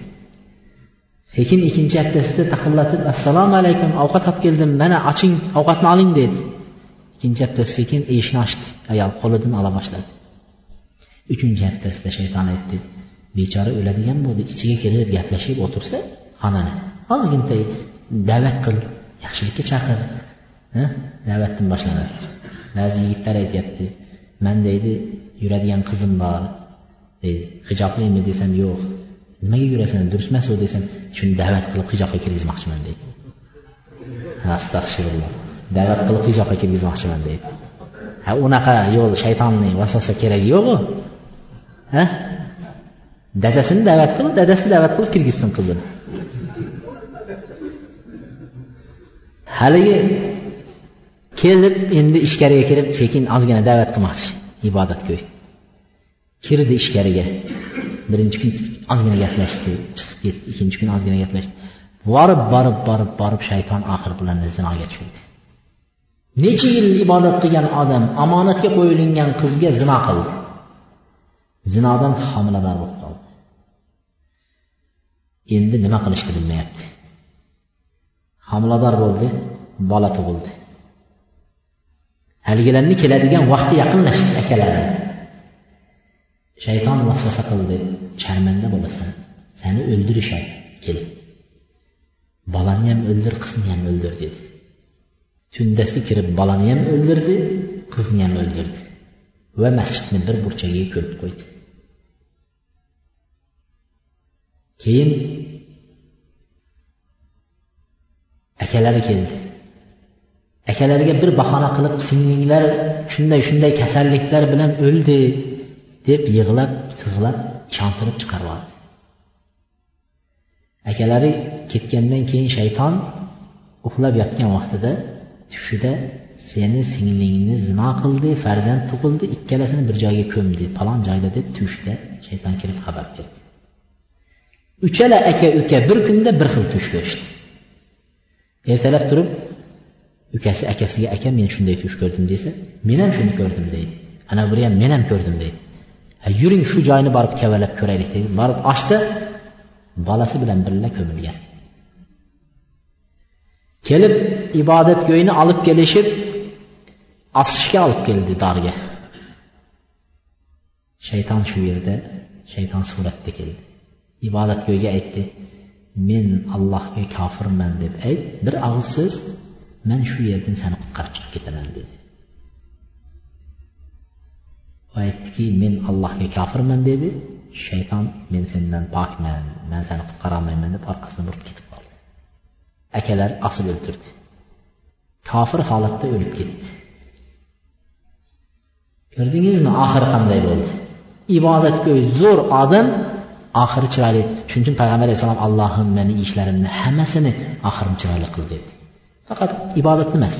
A: sekin ikkinchi haftasida taqillatib assalomu alaykum ovqat olib keldim mana oching ovqatni oling dedi. Ikkinchi haftasi sekin eshikni ochdi ayol qo'lidan ola boshladi. Uchinchi haftasida shayton aytdi bechora o'ladigan bo'ldi ichiga kirib gaplashib o'tirsa xonani ozgina da'vat qil yaxshilikka chaqir. Da'vatdan boshlanadi. Ba'zi yigitlar aytyapti man deydi yuradigan qizim bor. Deydi hijoblimi desam yo'q. Nimaga yurasan durust emas u desam shuni da'vat qilib hijobga kirgizmoqchiman. deydi. Astag'firulloh da'vat qilib hijobga kirgizmoqchiman deydi. Ha unaqa yo'l shaytonni vasvasa keragi yo'qu. Ha? Dadasini da'vat qil dadasi da'vat qilib kirgizsin qizini. Haligi kelib endi ichkariga kirib sekin ozgina da'vat qilmoqchi. Ibodatgo'y kirdi ichkariga. Birinchi kun ozgina gaplashdi chiqib ketdi. Ikkinchi kun ozgina gaplashdi. Borib borib borib borib shayton oxir bilan zinoga tushirdi. Necha yil ibodat qilgan odam omonatga qo'yilgan qizga zino qildi. Zinodan homilador bo'lib qoldi. Endi nima qilishni bilmayapti. Homilador bo'ldi bola tug'ildi. Haligilarni keladigan vaqti yaqinlashdi akalari shayton vasvasa qildi sharmanda bo'lasan seni o'ldirishadi kel. Bolani ham o'ldir qizni ham o'ldir dedi. Tundasi kirib bolani ham o'ldirdi qizni ham o'ldirdi va masjidni bir burchagiga ko'mib qo'ydi. Keyin akalari keldi akalariga bir bahona qilib singlinglar shunday shunday kasalliklar bilan o'ldi deb yig'lab sig'lab ishontirib chiqarib yubordi akalari ketgandan keyin shayton uxlab yotgan vaqtida tushida seni singlingni zino qildi farzand tug'ildi ikkalasini bir joyga ko'mdi falon joyda deb tushda shayton kirib xabar berdi. Uchala aka uka bir kunda bir xil tush ko'rishdi. Ertalab turib ukasi akasiga aka men shunday tush ko'rdim desa men ham shuni ko'rdim deydi. Ana biri ham men ham ko'rdim deydi. Yuring shu joyni borib kavalab ko'raylik deydi. Borib ochsa bolasi bilan birga ko'milgan. Kelib ibodatgo'yni olib kelishib osishga olib keldi dorga. Shayton shu yerda shayton suratda keldi. Ibodatgo'yga aytdi men allohga kofirman deb ayt bir og'iz so'z man shu yerdan seni qutqarib chiqib ketaman dedi. Aytdiki men allohga kofirman dedi. Shayton men sendan pokman man seni qutqarolmayman deb orqasini burib ketib qoldi. Akalar osib o'ldirdi kofir holatda o'lib ketdi. Ko'rdingizmi oxiri qanday bo'ldi? Ibodatgo'y zo'r odam oxiri chiroyli. Shuning uchun payg'ambar alayhissalom allohim meni ishlarimni hammasini oxirim chiroyli qil dedi. Faqat ibodat emas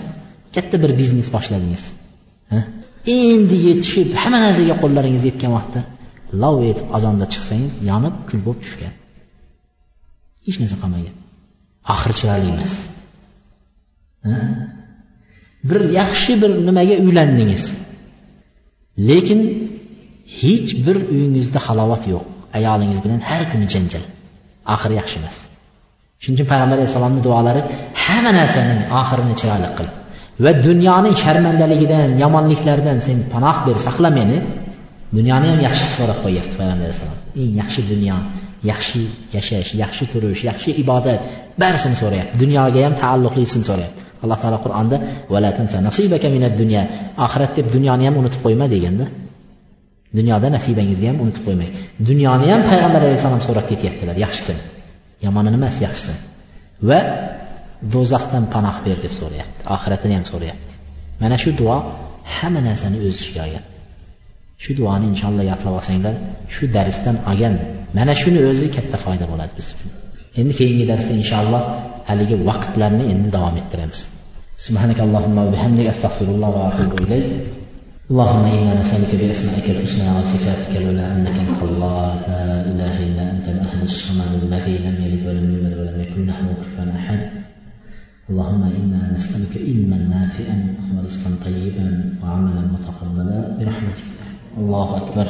A: katta bir biznes boshladingiz. Endi yetishib hamma narsaga qo'llaringiz yetgan vaqtda lov etib azonda chiqsangiz yonib kul bo'lib tushgan. Hech narsa qolmagan oxiri chiroyli emas. Bir yaxshi bir nimaga uylandingiz. Lekin hech bir uyingizda halovat yo'q. Ayolingiz bilan har kuni janjal. Oxiri yaxshi emas. Shuning uchun payg'ambar alayhissalomni duolari hamma narsaning oxirini chiroyli qil va dunyoning sharmandaligidan yomonliklardan sen panoh ber saqla meni. Dunyoni ham yaxshi so'rab qo'yyapti payg'ambar alayhissalom eng yaxshi dunyo yaxshi yashash yaxshi turish yaxshi ibodat barisini so'rayapti. Dunyoga ham taalluqlisini so'rayapti. Alloh taolo qur'onda oxirat deb dunyoni ham unutib qo'yma deganda Dünyada nəsibəngizni ham unutib qo'ymang. Dunyoni ham payg'ambar alayhissalom so'rab ketyaptilar, yaxshisini. Yomoni emas, yaxshisini. Va do'zaxdan panoh ber deb so'rayapti. Oxiratini ham so'rayapti. Mana shu duo hamma narsani o'z ichiga olgan. Shu duoni inshaalloh yodlab olsanglar, shu darsdan olgan mana shuni o'zi katta foyda bo'ladi biz uchun. Endi keyingi darsda inshaalloh haligi vaqtlarni endi davom ettiramiz. Subhanakallohumma va bihamdik astag'firulloh va atubu ilayk. اللهم إنا نسألك بأسمائك الحسنى وصفاتك العلى أنك أنت الله لا إله إلا أنت الأحد الصمد الذي لم يلد ولم يولد ولم يكن له كفوا أحد. اللهم إنا نسألك علما نافعا ورزقا طيبا وعملا متقبلا برحمتك. الله أكبر.